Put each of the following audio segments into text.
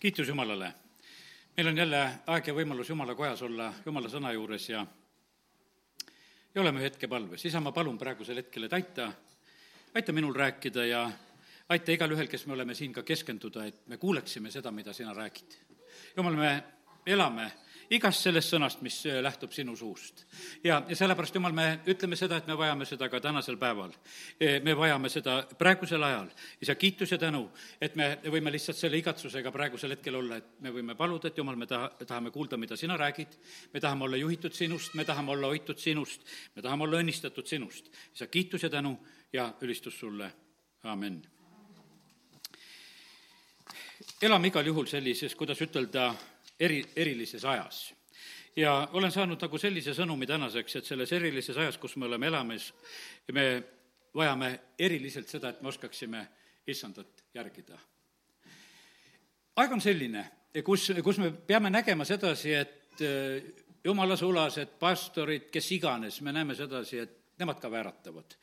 kiitus Jumalale! meil on jälle aeg ja võimalus Jumala kojas olla, Jumala sõna juures ja ja oleme hetke palves. isa, ma palun praegusel hetkel, et aita, aita minul rääkida ja aita igalühel, kes me oleme siin, ka keskenduda, et me kuuleksime seda, mida sina räägid. jumal, me elame igast sellest sõnast, mis äh, lähtub sinu suust. ja, ja sellepärast, Jumal, me ütleme seda, et me vajame seda ka tänasel päeval. E, me vajame seda praegusel ajal. isa, kiitus ja tänu, et me võime lihtsalt selle igatsusega praegusel hetkel olla, et me võime paluda, et Jumal, me taha, tahame kuulda, mida sina räägid, me tahame olla juhitud sinust, me tahame olla hoitud sinust, me tahame olla õnnistatud sinust. isa, kiitus ja tänu ja ülistus sulle, amin elame igal juhul sellises, kuidas ütelda, eri, erilises ajas. ja olen saanud nagu sellise sõnumi tänaseks, et selles erilises ajas, kus me oleme elamas, me vajame eriliselt seda, et me oskaksime issandat järgida. aeg on selline, kus, kus me peame nägema sedasi, et eh, jumala sulased, pastorid, kes iganes, me näeme sedasi, et nemad ka vääratavad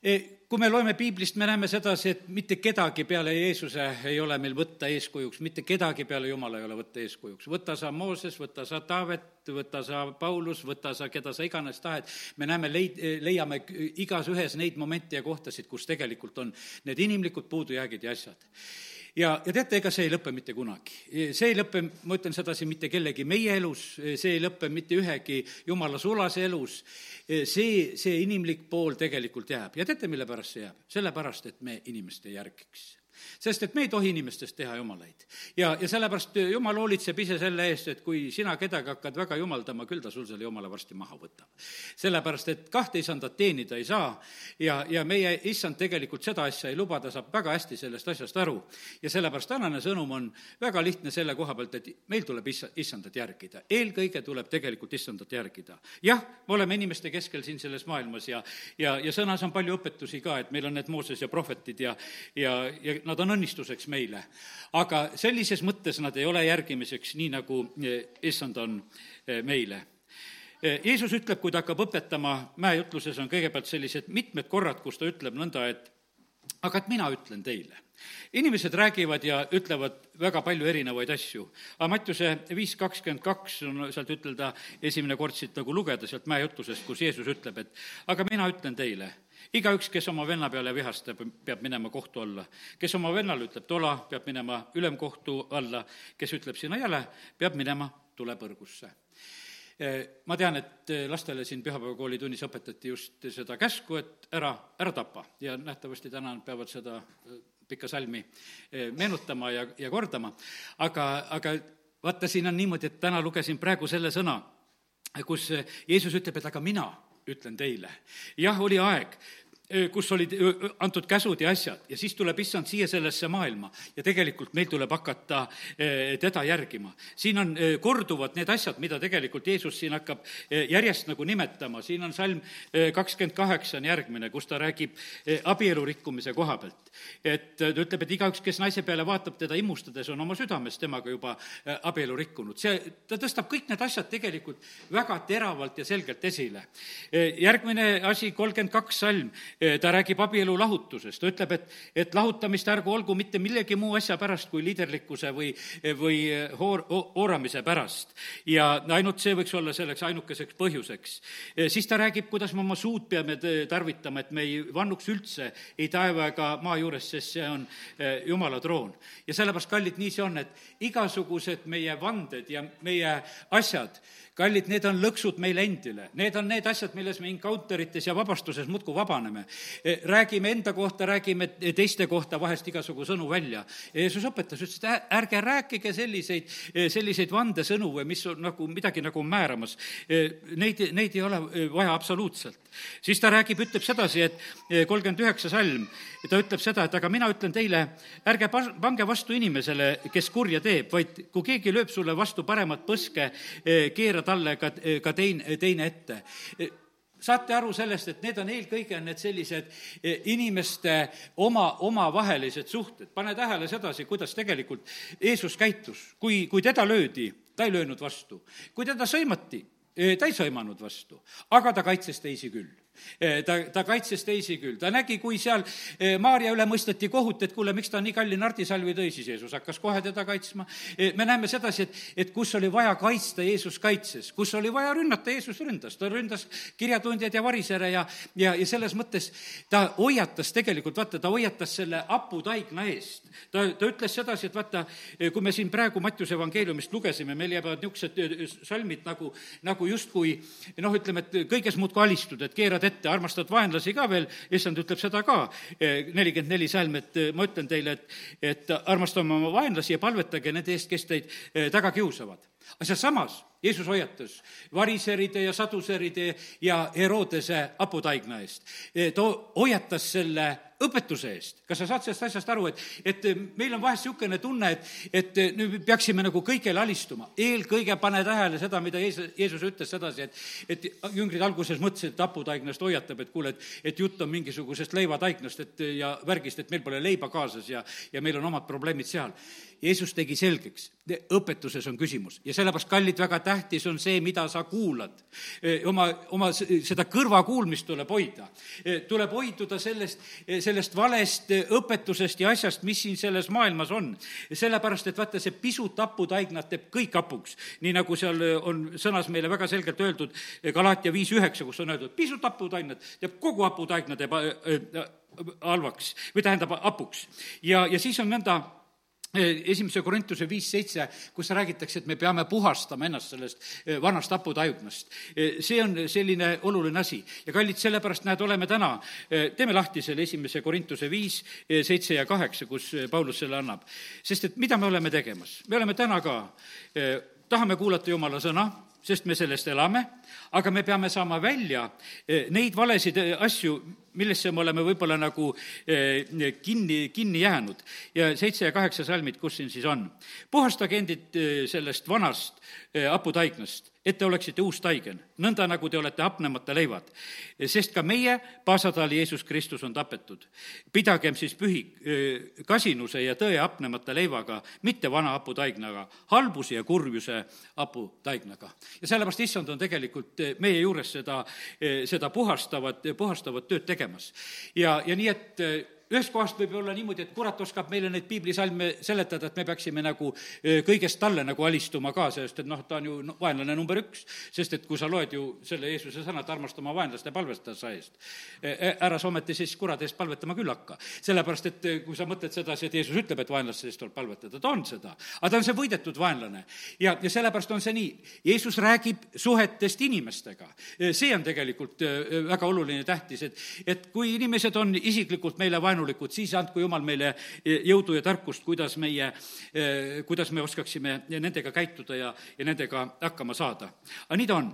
kui me loeme piiblist, me näeme sedasi, et mitte kedagi peale Jeesuse ei ole meil võtta eeskujuks, mitte kedagi peale Jumala ei ole võtta eeskujuks. võta sa Mooses, võta sa Taavet, võta sa Paulus, võta sa keda sa iganes tahed, me näeme, leid-, leiame igas ühes neid momente ja kohtasid, kus tegelikult on need inimlikud puudujäägid ja asjad ja, ja teate, ega see ei lõpe mitte kunagi. see ei lõpe, ma ütlen sedasi, mitte kellegi meie elus, see ei lõpe mitte ühegi jumala sulase elus, see, see inimlik pool tegelikult jääb ja teate, mille pärast see jääb? sellepärast, et me inimest ei järgiks sest et me ei tohi inimestest teha jumalaid. ja, ja sellepärast jumal hoolitseb ise selle eest, et kui sina kedagi hakkad väga jumaldama, küll ta sul selle jumala varsti maha võtab. sellepärast, et kahte isandat teenida ei saa ja, ja meie issand tegelikult seda asja ei luba, ta saab väga hästi sellest asjast aru. ja sellepärast tänane sõnum on väga lihtne selle koha pealt, et meil tuleb issa, issandat järgida. eelkõige tuleb tegelikult issandat järgida. jah, me oleme inimeste keskel siin selles maailmas ja, ja, ja sõnas on palju õpetusi ka, et meil on need Mooses ja prohvetid ja, ja, ja nad on õnnistuseks meile. aga sellises mõttes nad ei ole järgimiseks, nii nagu eh, issand on eh, meile eh, Jeesus ütleb, kui ta hakkab õpetama, mäejutluses on kõigepealt sellised mitmed korrad, kus ta ütleb nõnda, et aga et mina ütlen teile. inimesed räägivad ja ütlevad väga palju erinevaid asju. aga Mattiuse viis kakskümmend kaks on sealt ütelda esimene kord siit nagu lugeda sealt mäejutlusest, kus Jeesus ütleb, et aga mina ütlen teile igaüks, kes oma venna peale vihastab, peab minema kohtu alla. kes oma vennale ütleb tola, peab minema ülemkohtu alla, kes ütleb sina jäle, peab minema tulepõrgusse ma tean, et lastele siin pühapäevakooli tunnis õpetati just seda käsku, et ära, ära tapa ja nähtavasti täna nad peavad seda pikka salmi meenutama ja, ja kordama. aga, aga vaata, siin on niimoodi, et täna lugesin praegu selle sõna, kus Jeesus ütleb, et aga mina ütlen teile. jah, oli aeg, kus olid antud käsud ja asjad ja siis tuleb issand siia sellesse maailma ja tegelikult meil tuleb hakata teda järgima. siin on korduvad need asjad, mida tegelikult Jeesus siin hakkab järjest nagu nimetama, siin on salm kakskümmend kaheksa on järgmine, kus ta räägib abielu rikkumise koha pealt. et ta ütleb, et igaüks, kes naise peale vaatab teda immustades, on oma südames temaga juba abielu rikkunud. see, ta tõstab kõik need asjad tegelikult väga teravalt ja selgelt esile. järgmine asi, kolmkümmend kaks salm ta räägib abielu lahutusest, ta ütleb, et, et lahutamist ärgu olgu mitte millegi muu asja pärast kui liiderlikkuse või, või hoor-, hooramise pärast. ja ainult see võiks olla selleks ainukeseks põhjuseks. Eh, siis ta räägib, kuidas me oma suud peame tarvitama, et me ei vannuks üldse ei taeva ega maa juures, sest see on eh, Jumala troon. ja sellepärast, kallid, nii see on, et igasugused meie vanded ja meie asjad, kallid, need on lõksud meile endile, need on need asjad, milles me encounter ites ja vabastuses muudkui vabaneme. E, räägime enda kohta, räägime teiste kohta vahest igasugu sõnu välja. Jeesus õpetas, ütles, et ärge rääkige selliseid, e, selliseid vandesõnu või mis on nagu midagi nagu määramas. E, neid, neid ei ole vaja absoluutselt. siis ta räägib, ütleb sedasi, et kolmkümmend üheksa salm, ta ütleb seda, et aga mina ütlen teile, ärge pange vastu inimesele, kes kurja teeb, vaid kui keegi lööb sulle vastu paremat põske, keera talle ka, ka teine, teine ette saate aru sellest, et need on eelkõige need sellised eh, inimeste oma, omavahelised suhted. pane tähele sedasi, kuidas tegelikult Jeesus käitus. kui, kui teda löödi, ta ei löönud vastu. kui teda sõimati, eh, ta ei sõimanud vastu, aga ta kaitses teisi küll ta, ta kaitses teisi küll, ta nägi, kui seal Maarja üle mõisteti kohut, et kuule, miks ta nii kalli nardisalvi tõi, siis Jeesus hakkas kohe teda kaitsma. me näeme sedasi, et, et kus oli vaja kaitsta, Jeesus kaitses, kus oli vaja rünnata, Jeesus ründas, ta ründas kirjatundjaid ja varisere ja, ja, ja selles mõttes ta hoiatas tegelikult, vaata, ta hoiatas selle haputaigna eest. ta, ta ütles sedasi, et vaata, kui me siin praegu Mattiuse evangeeliumist lugesime, meil jäävad niisugused salmid nagu, nagu justkui noh, ütleme, et kõiges muudkui alistud, et keerad ette, armastad vaenlasi ka veel, issand ütleb seda ka, nelikümmend neli salm, et ma ütlen teile, et, et armastame oma vaenlasi ja palvetage nende eest, kes teid taga kiusavad aga sealsamas Jeesus hoiatas variseride ja saduseride ja Herodese haputaigna eest. ta hoiatas selle õpetuse eest. kas sa saad sellest asjast aru, et, et meil on vahest niisugune tunne, et, et nüüd peaksime nagu kõigele alistuma. eelkõige pane tähele seda, mida Jeesus, Jeesus ütles sedasi, et, et jüngrid alguses mõtlesid, et haputaignast hoiatab, et kuule, et, et jutt on mingisugusest leivataignast, et ja värgist, et meil pole leiba kaasas ja, ja meil on omad probleemid seal. Jeesus tegi selgeks, õpetuses on küsimus ja sellepärast, kallid, väga tähtis on see, mida sa kuulad. oma, oma seda kõrvakuulmist tuleb hoida. tuleb hoiduda sellest, sellest valest õpetusest ja asjast, mis siin selles maailmas on. sellepärast, et vaata, see pisut haputaignat teeb kõik hapuks. nii nagu seal on sõnas meile väga selgelt öeldud, Galatia viis üheksa, kus on öeldud, pisut haputaignat teeb kogu haputaigna teeb halvaks või tähendab hapuks. ja, ja siis on nõnda esimese Korintuse viis seitse, kus räägitakse, et me peame puhastama ennast sellest vanast haputaignast. See on selline oluline asi ja kallid, sellepärast näed, oleme täna, teeme lahti selle esimese Korintuse viis, seitse ja kaheksa, kus Paulus selle annab. sest et mida me oleme tegemas? me oleme täna ka, tahame kuulata Jumala sõna, sest me sellest elame, aga me peame saama välja neid valesid asju, millesse me oleme võib-olla nagu eh, kinni, kinni jäänud. ja seitse ja kaheksa salmid, kus siin siis on? puhastage endid eh, sellest vanast eh, haputaignast, et te oleksite uus taigen, nõnda nagu te olete hapnemata leivad. sest ka meie, paasataal Jeesus Kristus on tapetud. pidagem siis pühi kasinuse ja tõe hapnemata leivaga, mitte vana haputaignaga, halbuse ja kurjuse haputaignaga. ja sellepärast issand on tegelikult meie juures seda, seda puhastavat, puhastavat tööd tegemas tegemas. ja, ja nii, et ühest kohast võib olla niimoodi, et kurat oskab meile neid piiblisalme seletada, et me peaksime nagu kõigest talle nagu alistuma ka, sest et noh, ta on ju no, vaenlane number üks. sest et kui sa loed ju selle Jeesuse sõna, et armasta oma vaenlast ja palvesta sa eest, ära sa ometi siis kuradi eest palvetama küll hakka. sellepärast, et kui sa mõtled sedasi, et Jeesus ütleb, et vaenlaste eest tuleb palvetada, ta on seda. aga ta on see võidetud vaenlane. ja, ja sellepärast on see nii, Jeesus räägib suhetest inimestega. see on tegelikult väga oluline, tähtis, et, et kui inimesed on isiklikult meile vaenlased, vaenulikud, siis andku Jumal meile jõudu ja tarkust, kuidas meie, kuidas me oskaksime nendega käituda ja, ja nendega hakkama saada. aga nii ta on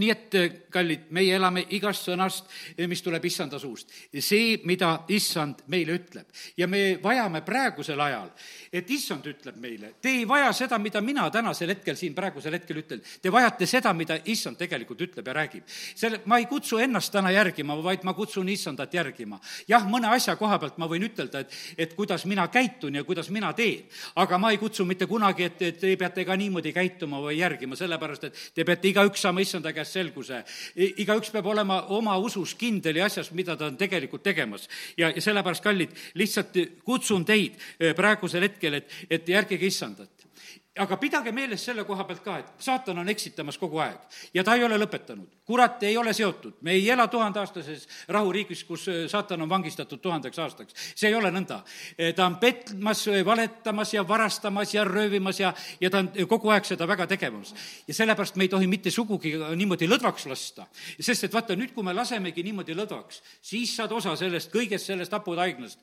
nii et, kallid, meie elame igast sõnast, mis tuleb issanda suust. see, mida issand meile ütleb. ja me vajame praegusel ajal, et issand ütleb meile, te ei vaja seda, mida mina tänasel hetkel siin praegusel hetkel ütlen. Te vajate seda, mida issand tegelikult ütleb ja räägib. selle, ma ei kutsu ennast täna järgima, vaid ma kutsun issandat järgima. jah, mõne asja koha pealt ma võin ütelda, et, et kuidas mina käitun ja kuidas mina teen. aga ma ei kutsu mitte kunagi, et, et te peate ka niimoodi käituma või järgima, sellepärast et te peate igaüks saama issanda käest käest selguse. igaüks peab olema oma usus kindel ja asjas, mida ta on tegelikult tegemas. ja, ja sellepärast, kallid, lihtsalt kutsun teid eh, praegusel hetkel, et, et järgige issandat aga pidage meeles selle koha pealt ka, et saatan on eksitamas kogu aeg ja ta ei ole lõpetanud. kurat ei ole seotud, me ei ela tuhandeaastases rahuriigis, kus äh, saatan on vangistatud tuhandeks aastaks. see ei ole nõnda. Äh, ta on petmas, äh, valetamas ja varastamas ja röövimas ja, ja ta on kogu aeg seda väga tegemas. ja sellepärast me ei tohi mitte sugugi niimoodi lõdvaks lasta. sest et vaata, nüüd, kui me lasemegi niimoodi lõdvaks, siis saad osa sellest, kõigest sellest haputaignast,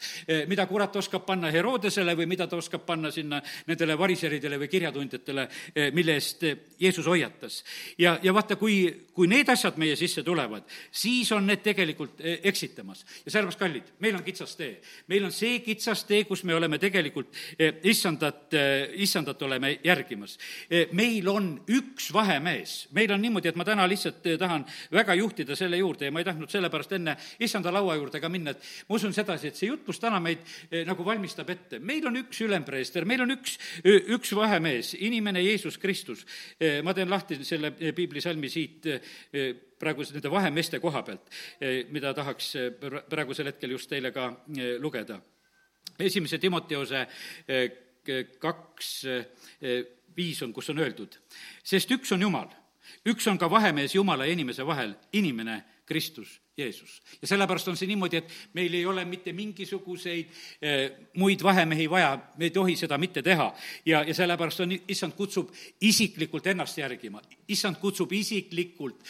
mida kurat oskab panna Herodesele või mida ta oskab panna sinna nendele variseridele või kirjatundjatele, eh, mille eest eh, Jeesus hoiatas. ja, ja vaata, kui, kui need asjad meie sisse tulevad, siis on need tegelikult eh, eksitamas. ja sellepärast, kallid, meil on kitsas tee. meil on see kitsas tee, kus me oleme tegelikult issandat, issandat oleme järgimas. meil on üks vahemees, meil on niimoodi, et ma täna lihtsalt tahan väga juhtida selle juurde ja ma ei tahtnud sellepärast enne issanda laua juurde ka minna, et ma usun sedasi, et see jutlus täna meid nagu valmistab ette. meil on üks ülempreester, meil on üks, üks vahemees, vahemees, inimene Jeesus Kristus. ma teen lahti selle piiblisalmi siit praegu nende vahemeeste koha pealt, mida tahaks praegusel hetkel just teile ka lugeda. esimese Timoteose kaks viis on, kus on öeldud, sest üks on Jumal, üks on ka vahemees Jumala ja inimese vahel, inimene Kristus Jeesus. ja sellepärast on see niimoodi, et meil ei ole mitte mingisuguseid eh, muid vahemehi vaja, me ei tohi seda mitte teha. ja, ja sellepärast on, issand kutsub isiklikult ennast järgima, issand kutsub isiklikult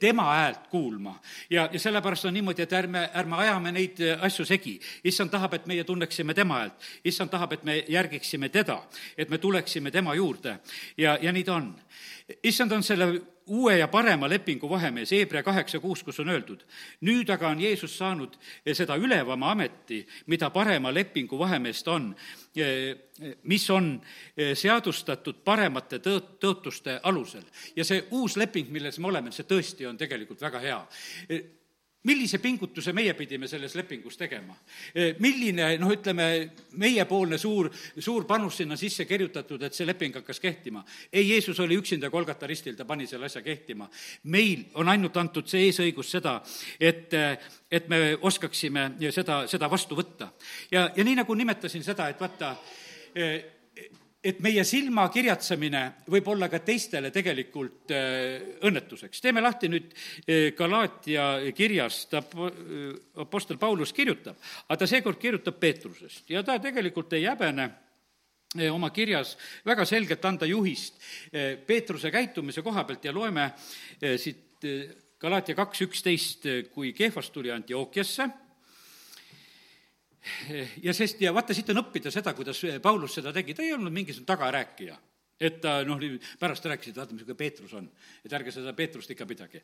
tema häält kuulma. ja, ja sellepärast on niimoodi, et ärme, ärme ajame neid eh, asju segi. issand tahab, et meie tunneksime tema häält, issand tahab, et me järgiksime teda, et me tuleksime tema juurde ja, ja nii ta on. issand on selle uue ja parema lepingu vahemees, Hebra kaheksa kuus, kus on öeldud, nüüd aga on Jeesus saanud seda ülevama ameti, mida parema lepingu vahemees ta on, mis on seadustatud paremate tõot-, tõotuste alusel. ja see uus leping, milles me oleme, see tõesti on tegelikult väga hea millise pingutuse meie pidime selles lepingus tegema? milline, noh, ütleme, meiepoolne suur, suur panus sinna sisse kirjutatud, et see leping hakkas kehtima? ei, Jeesus oli üksinda Kolgata ristil, ta pani selle asja kehtima. meil on ainult antud see eesõigus seda, et, et me oskaksime seda, seda vastu võtta. ja, ja nii, nagu nimetasin seda, et vaata, et meie silmakirjatsemine võib olla ka teistele tegelikult äh, õnnetuseks. teeme lahti nüüd äh, Galaatia kirjast, äh, Apostel Paulus kirjutab, aga ta seekord kirjutab Peetrusest ja ta tegelikult ei häbene oma kirjas väga selgelt anda juhist Peetruse käitumise koha pealt ja loeme siit Galaatia kaks üksteist, kui Kehvas tuli Antiookiasse ja sest, ja vaata, siit on õppida seda, kuidas Paulus seda tegi, ta ei olnud mingisugune tagarääkija. et ta noh, pärast rääkisid, vaata, missugune Peetrus on, et ärge seda Peetrust ikka pidage.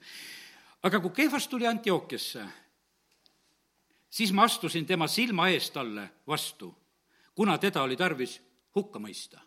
aga kui Kehvas tuli Antiookiasse, siis ma astusin tema silma ees talle vastu, kuna teda oli tarvis hukka mõista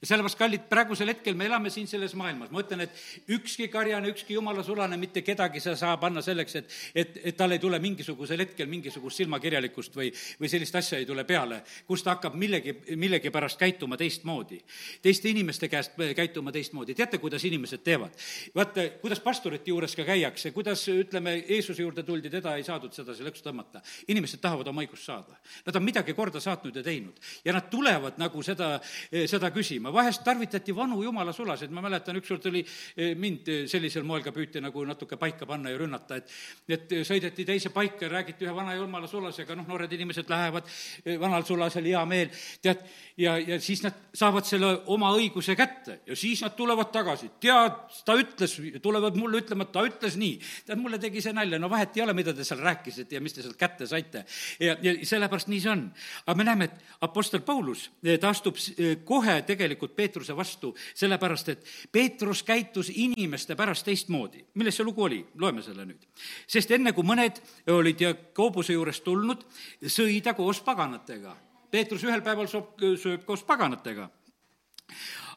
ja sellepärast, kallid, praegusel hetkel me elame siin selles maailmas, ma ütlen, et ükski karjane, ükski jumala sulane, mitte kedagi sa saa panna selleks, et et, et tal ei tule mingisugusel hetkel mingisugust silmakirjalikkust või, või sellist asja ei tule peale, kus ta hakkab millegi, millegipärast käituma teistmoodi. teiste inimeste käest käituma teistmoodi, teate, kuidas inimesed teevad? vaata, kuidas pastorite juures ka käiakse, kuidas, ütleme, Jeesuse juurde tuldi, teda ei saadud sedasi lõksu tõmmata. inimesed tahavad oma õigust saada. Nad on midagi korda saatnud ja teinud ja nad tulevad nagu seda, seda küsima küsima, vahest tarvitati vanu jumala sulasid, ma mäletan, ükskord oli eh, mind eh, sellisel moel ka püüti nagu natuke paika panna ja rünnata, et et sõideti teise paika ja räägiti ühe vana jumala sulasega, noh, noored inimesed lähevad, eh, vanal sulasel hea meel, tead, ja, ja siis nad saavad selle oma õiguse kätte ja siis nad tulevad tagasi, tead, ta ütles, tulevad mulle ütlema, et ta ütles nii. tead, mulle tegi see nalja, no vahet ei ole, mida te seal rääkisite ja mis te sealt kätte saite. ja, ja sellepärast nii see on. aga me näeme, et Apostel Paulus, ta astub kohe tegelikult tegelikult Peetruse vastu, sellepärast et Peetrus käitus inimeste pärast teistmoodi. milles see lugu oli? loeme selle nüüd. sest enne, kui mõned olid Jakobuse juurest tulnud, sõi ta koos paganatega. Peetrus ühel päeval soob, sööb koos paganatega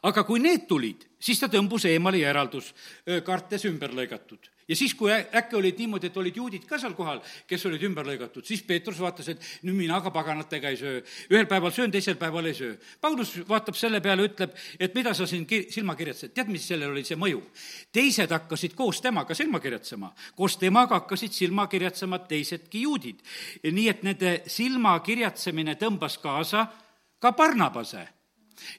aga kui need tulid, siis ta tõmbus eemale ja eraldus, kartes ümber lõigatud ja siis, kui äkki olid niimoodi, et olid juudid ka seal kohal, kes olid ümber lõigatud, siis Peetrus vaatas, et nüüd mina ka paganatega ei söö. ühel päeval söön, teisel päeval ei söö. Paulus vaatab selle peale, ütleb, et mida sa siin ki-, silma kirjatasid, tead, mis sellel oli see mõju? teised hakkasid koos temaga silma kirjatsema, koos temaga hakkasid silma kirjatsema teisedki juudid. nii et nende silma kirjatsemine tõmbas kaasa ka Barnabase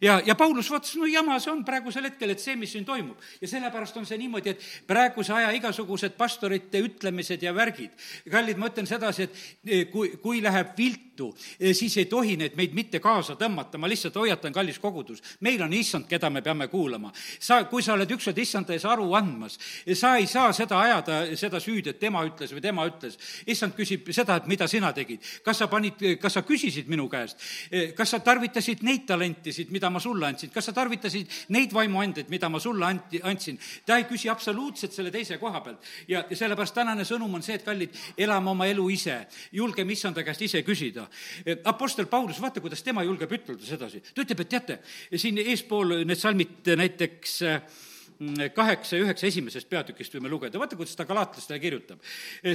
ja, ja Paulus vaatas, no jama see on praegusel hetkel, et see, mis siin toimub. ja sellepärast on see niimoodi, et praeguse aja igasugused pastorite ütlemised ja värgid, kallid, ma ütlen sedasi, et eh, kui, kui läheb viltu, eh, siis ei tohi need meid mitte kaasa tõmmata, ma lihtsalt hoiatan, kallis kogudus, meil on issand, keda me peame kuulama. sa, kui sa oled ükskord issanda ees aru andmas, sa ei saa seda ajada, seda süüd, et tema ütles või tema ütles. issand küsib seda, et mida sina tegid. kas sa panid, kas sa küsisid minu käest, eh, kas sa tarvitasid neid talentisid, mida ma sulle andsin, kas sa tarvitasid neid vaimuandeid, mida ma sulle anti, andsin? ta ei küsi absoluutselt selle teise koha pealt. ja, ja sellepärast tänane sõnum on see, et kallid, elame oma elu ise, julgeme issanda käest ise küsida. Apostel Paulus, vaata, kuidas tema julgeb ütelda sedasi, ta ütleb, et teate, siin eespool need salmid näiteks mm, kaheksa ja üheksa esimesest peatükist võime lugeda, vaata, kuidas ta galaatlastele kirjutab.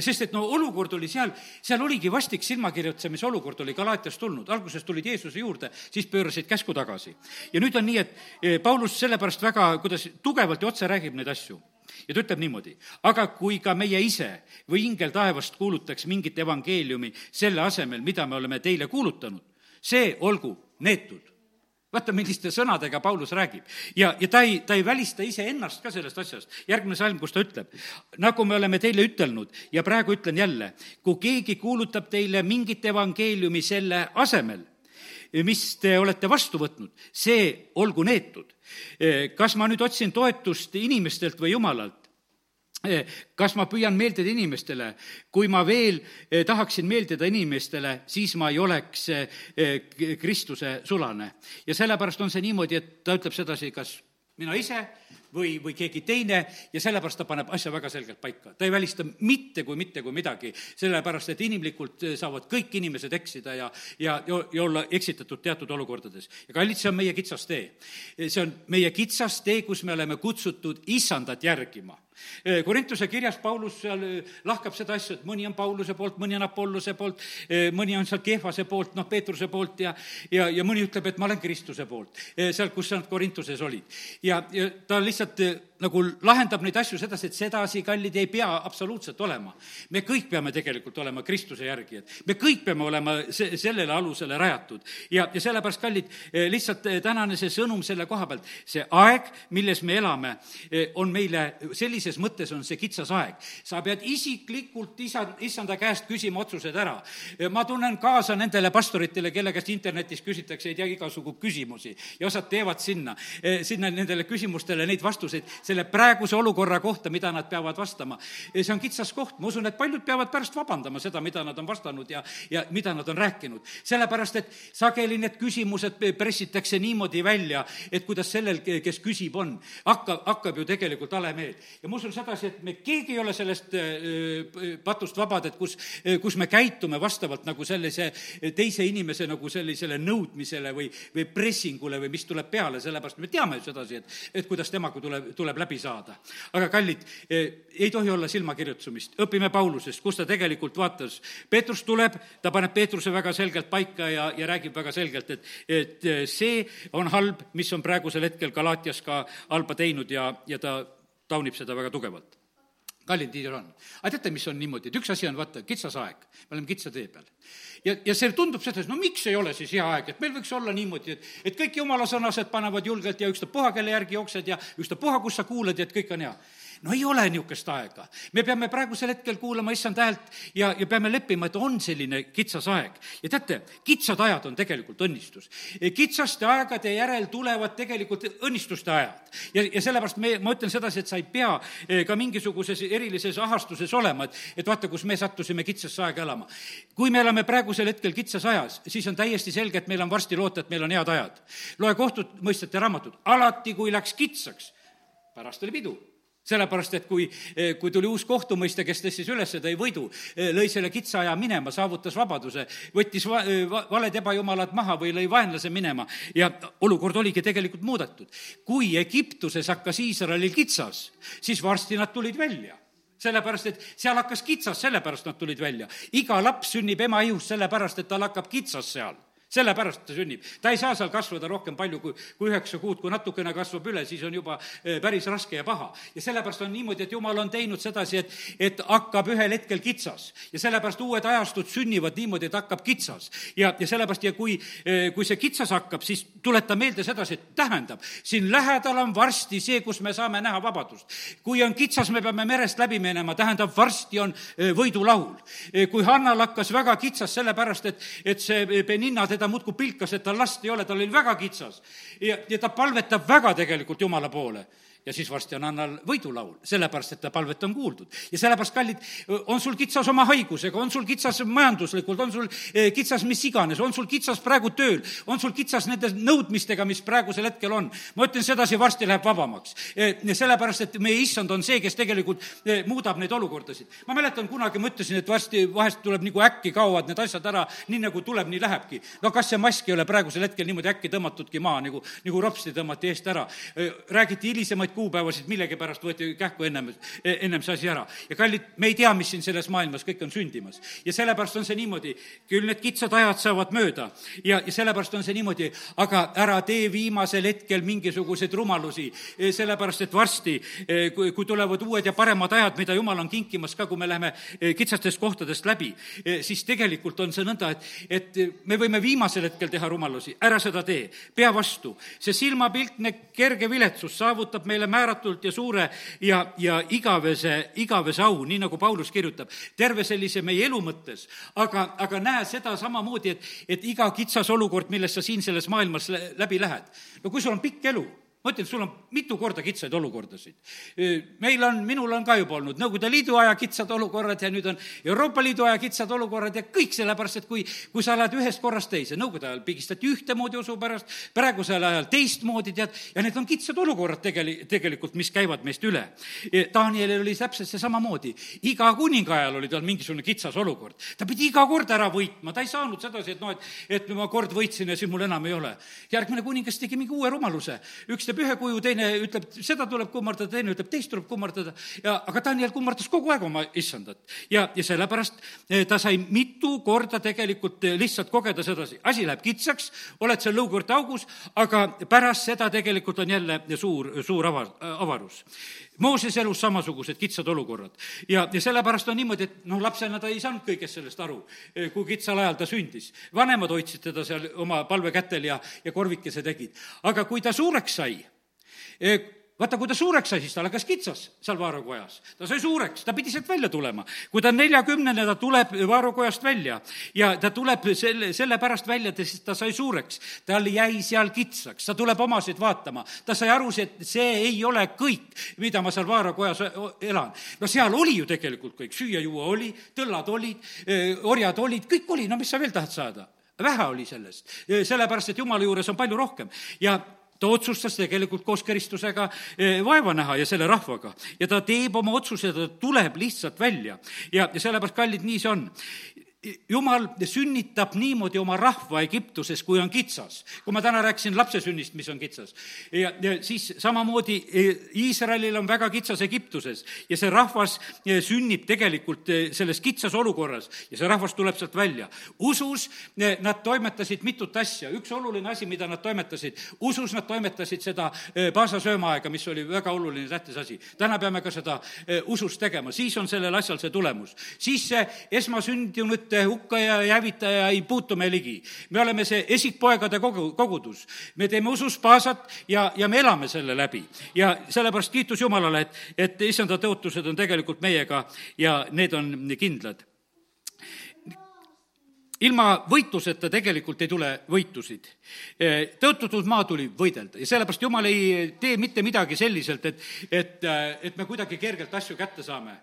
sest et no olukord oli seal, seal oligi vastik silmakirjutamise olukord oli Galaatias tulnud, alguses tulid Jeesuse juurde, siis pöörasid käsku tagasi. ja nüüd on nii, et eh, Paulus sellepärast väga, kuidas tugevalt ja otse räägib neid asju ja ta ütleb niimoodi, aga kui ka meie ise või ingel taevast kuulutaks mingit evangeeliumi selle asemel, mida me oleme teile kuulutanud, see olgu neetud vaata, milliste sõnadega Paulus räägib. ja, ja ta ei, ta ei välista iseennast ka sellest asjast. järgmine salm, kus ta ütleb, nagu me oleme teile ütelnud ja praegu ütlen jälle, kui keegi kuulutab teile mingit evangeeliumi selle asemel, mis te olete vastu võtnud, see olgu neetud. kas ma nüüd otsin toetust inimestelt või jumalalt? Eh, kas ma püüan meeldida inimestele, kui ma veel eh, tahaksin meeldida inimestele, siis ma ei oleks eh, Kristuse sulane. ja sellepärast on see niimoodi, et ta ütleb sedasi, kas mina ise või, või keegi teine ja sellepärast ta paneb asja väga selgelt paika. ta ei välista mitte kui mitte kui midagi, sellepärast et inimlikult saavad kõik inimesed eksida ja, ja, ja olla eksitatud teatud olukordades. ja kallid, see on meie kitsas tee. see on meie kitsas tee, kus me oleme kutsutud issandat järgima Korintuse kirjas Paulus seal lahkab seda asja, et mõni on Pauluse poolt, mõni on Apollose poolt, mõni on seal Kehvase poolt, noh, Peetruse poolt ja, ja, ja mõni ütleb, et ma olen Kristuse poolt, seal, kus nad Korintuses olid. ja, ja ta lihtsalt nagu lahendab neid asju sedasi, et sedasi, kallid, ei pea absoluutselt olema. me kõik peame tegelikult olema Kristuse järgijad. me kõik peame olema se-, sellele alusele rajatud. ja, ja sellepärast, kallid, eh, lihtsalt eh, tänane see sõnum selle koha pealt, see aeg, milles me elame, eh, on meile, sellises mõttes on see kitsas aeg. sa pead isiklikult isa, issanda käest küsima otsused ära. ma tunnen kaasa nendele pastoritele, kelle käest internetis küsitakse, ei tea, igasugu küsimusi ja osad teevad sinna, sinna nendele küsimustele neid vastuseid selle praeguse olukorra kohta, mida nad peavad vastama. see on kitsas koht, ma usun, et paljud peavad pärast vabandama seda, mida nad on vastanud ja, ja mida nad on rääkinud. sellepärast, et sageli need küsimused pressitakse niimoodi välja, et kuidas sellel, kes küsib, on. hakkab, hakkab ju tegelikult hale meel. ja ma usun sedasi, et me keegi ei ole sellest patust vabad, et kus, kus me käitume vastavalt nagu sellise teise inimese nagu sellisele nõudmisele või, või pressingule või mis tuleb peale, sellepärast me teame ju sedasi, et, et kuidas temaga tuleb, tuleb läbi saada. aga kallid, eh, ei tohi olla silmakirjutamist, õpime Paulusest, kus ta tegelikult vaatas. Peetrus tuleb, ta paneb Peetruse väga selgelt paika ja, ja räägib väga selgelt, et, et eh, see on halb, mis on praegusel hetkel Galatias ka halba teinud ja, ja ta taunib seda väga tugevalt kallid nii on. aga teate, mis on niimoodi, et üks asi on vaata, kitsas aeg, me oleme kitsa tee peal. ja, ja see tundub selles, no miks ei ole siis hea aeg, et meil võiks olla niimoodi, et, et kõik jumala sõnased panevad julgelt ja ükstapuha, kelle järgi jooksed ja ükstapuha, kus sa kuulad ja et kõik on hea no ei ole niisugust aega. me peame praegusel hetkel kuulama issand häält ja, ja peame leppima, et on selline kitsas aeg. ja teate, kitsad ajad on tegelikult õnnistus. kitsaste aegade järel tulevad tegelikult õnnistuste ajad. ja, ja sellepärast me, ma ütlen sedasi, et sa ei pea eh, ka mingisuguses erilises ahastuses olema, et, et vaata, kus me sattusime kitsasse aega elama. kui me elame praegusel hetkel kitsas ajas, siis on täiesti selge, et meil on varsti loota, et meil on head ajad. loe kohtumõistjate raamatut, alati kui läks kitsaks, pärast oli pidu sellepärast, et kui, eh, kui tuli uus kohtumõiste, kes tõstis üles, tõi võidu, eh, lõi selle kitsa aja minema, saavutas vabaduse, võttis va-, eh, valed ebajumalad maha või lõi vaenlase minema ja olukord oligi tegelikult muudetud. kui Egiptuses hakkas Iisraelil kitsas, siis varsti nad tulid välja sellepärast, et seal hakkas kitsas, sellepärast nad tulid välja. iga laps sünnib ema ihust sellepärast, et tal hakkab kitsas seal sellepärast ta sünnib. ta ei saa seal kasvada rohkem palju kui, kui üheksa kuud, kui natukene kasvab üle, siis on juba eh, päris raske ja paha. ja sellepärast on niimoodi, et jumal on teinud sedasi, et, et hakkab ühel hetkel kitsas. ja sellepärast uued ajastud sünnivad niimoodi, et hakkab kitsas. ja, ja sellepärast ja kui, eh, kui see kitsas hakkab, siis tuleta meelde sedasi, et tähendab, siin lähedal on varsti see, kus me saame näha vabadust. kui on kitsas, me peame merest läbi minema, tähendab, varsti on eh, võidulaul. kui Hannal hakkas väga kitsas, sellepärast et, et see Beninna teda muudkui pilkas, et tal last ei ole, tal oli väga kitsas. ja, ja ta palvetab väga tegelikult Jumala poole ja siis varsti on Annal võidulaul, sellepärast et ta palvet on kuuldud. ja sellepärast, kallid, on sul kitsas oma haigusega, on sul kitsas majanduslikult, on sul eh, kitsas mis iganes, on sul kitsas praegu tööl, on sul kitsas nende nõudmistega, mis praegusel hetkel on. ma ütlen sedasi, varsti läheb vabamaks. Eh, sellepärast, et meie issand on see, kes tegelikult eh, muudab neid olukordasid. ma mäletan, kunagi ma ütlesin, et varsti vahest tuleb nagu äkki kaovad need asjad ära, nii nagu tuleb, nii lähebki. no kas see mask ei ole praegusel hetkel niimoodi äkki tõmmatudki maha, nagu, nagu ropsti tõmmati eest ära. räägiti hilisemaid kuupäevasid millegipärast võeti kähku ennem, ennem see asi ära. ja kallid, me ei tea, mis siin selles maailmas kõik on sündimas. ja sellepärast on see niimoodi, küll need kitsad ajad saavad mööda ja, ja sellepärast on see niimoodi, aga ära tee viimasel hetkel mingisuguseid rumalusi, sellepärast et varsti, kui, kui tulevad uued ja paremad ajad, mida jumal on kinkimas ka, kui me läheme kitsastest kohtadest läbi, siis tegelikult on see nõnda, et, et me võime viimasel hetkel teha rumalusi, ära seda tee, pea vastu. see silmapiltne kerge viletsus saavutab meile määratult ja suure ja, ja igavese, igavese au, nii nagu Paulus kirjutab, terve sellise meie elu mõttes, aga, aga näe seda samamoodi, et, et iga kitsas olukord, millest sa siin selles maailmas läbi lähed, no kui sul on pikk elu, ma ütlen, sul on mitu korda kitsaid olukordasid. meil on, minul on ka juba olnud Nõukogude Liidu aja kitsad olukorrad ja nüüd on Euroopa Liidu aja kitsad olukorrad ja kõik sellepärast, et kui, kui sa lähed ühest korrast teise, Nõukogude ajal pigistati ühtemoodi usu pärast, praegusel ajal teistmoodi, tead, ja need on kitsad olukorrad tegeli-, tegelikult, mis käivad meist üle. Danielil oli täpselt see samamoodi. iga kuninga ajal oli tal mingisugune kitsas olukord. ta pidi iga kord ära võitma, ta ei saanud sedasi, et noh, et, et ma kord võitsin ja siis mul enam ei ole. järgmine kuningas tegi mingi uue rumaluse. üks ütleb ühe kuju, teine ütleb, seda tuleb kummardada, teine ütleb, teist tuleb kummardada ja aga Daniel kummardas kogu aeg oma issandat. ja, ja sellepärast eh, ta sai mitu korda tegelikult eh, lihtsalt kogeda sedasi, asi läheb kitsaks, oled seal lõukuurte augus, aga pärast seda tegelikult on jälle suur, suur ava, avarus. Mooses elus samasugused kitsad olukorrad ja, ja sellepärast on niimoodi, et noh, lapsena ta ei saanud kõigest sellest aru, eh, kui kitsal ajal ta sündis. vanemad hoidsid teda seal oma palvekätel ja, ja korvikese tegid. aga kui ta suureks sai, eh, vaata, kui ta suureks sai, siis ta hakkas kitsas seal Vaaro kojas. ta sai suureks, ta pidi sealt välja tulema. kui ta on neljakümnene, ta tuleb Vaaro kojast välja ja ta tuleb selle, sellepärast välja, sest ta sai suureks. tal jäi seal kitsaks, ta tuleb omasid vaatama. ta sai aru, et see ei ole kõik, mida ma seal Vaaro kojas elan. no seal oli ju tegelikult kõik, süüa-juua oli, tõllad olid, orjad olid, kõik oli, no mis sa veel tahad saada? vähe oli sellest, sellepärast et jumala juures on palju rohkem ja ta otsustas tegelikult koos Kristusega eh, vaeva näha ja selle rahvaga. ja ta teeb oma otsuse, ta tuleb lihtsalt välja. ja, ja sellepärast, kallid, nii see on jumal sünnitab niimoodi oma rahva Egiptuses, kui on kitsas. kui ma täna rääkisin lapse sünnist, mis on kitsas. ja, ja siis samamoodi e, Iisraelil on väga kitsas Egiptuses ja see rahvas e, sünnib tegelikult e, selles kitsas olukorras ja see rahvas tuleb sealt välja. usus nad toimetasid mitut asja, üks oluline asi, mida nad toimetasid, usus nad toimetasid seda Paasa söömaaega, mis oli väga oluline, tähtis asi. täna peame ka seda usus tegema, siis on sellel asjal see tulemus. siis see esmasündinud et hukka ja hävitaja ei puutu me ligi. me oleme see esikpoegade kogu, kogudus. me teeme usus paasat ja, ja me elame selle läbi. ja sellepärast kiitus Jumalale, et, et issanda tõotused on tegelikult meiega ja need on kindlad ilma võitluseta tegelikult ei tule võitusid. tõotatud maa tuli võidelda ja sellepärast Jumal ei tee mitte midagi selliselt, et, et, et me kuidagi kergelt asju kätte saame.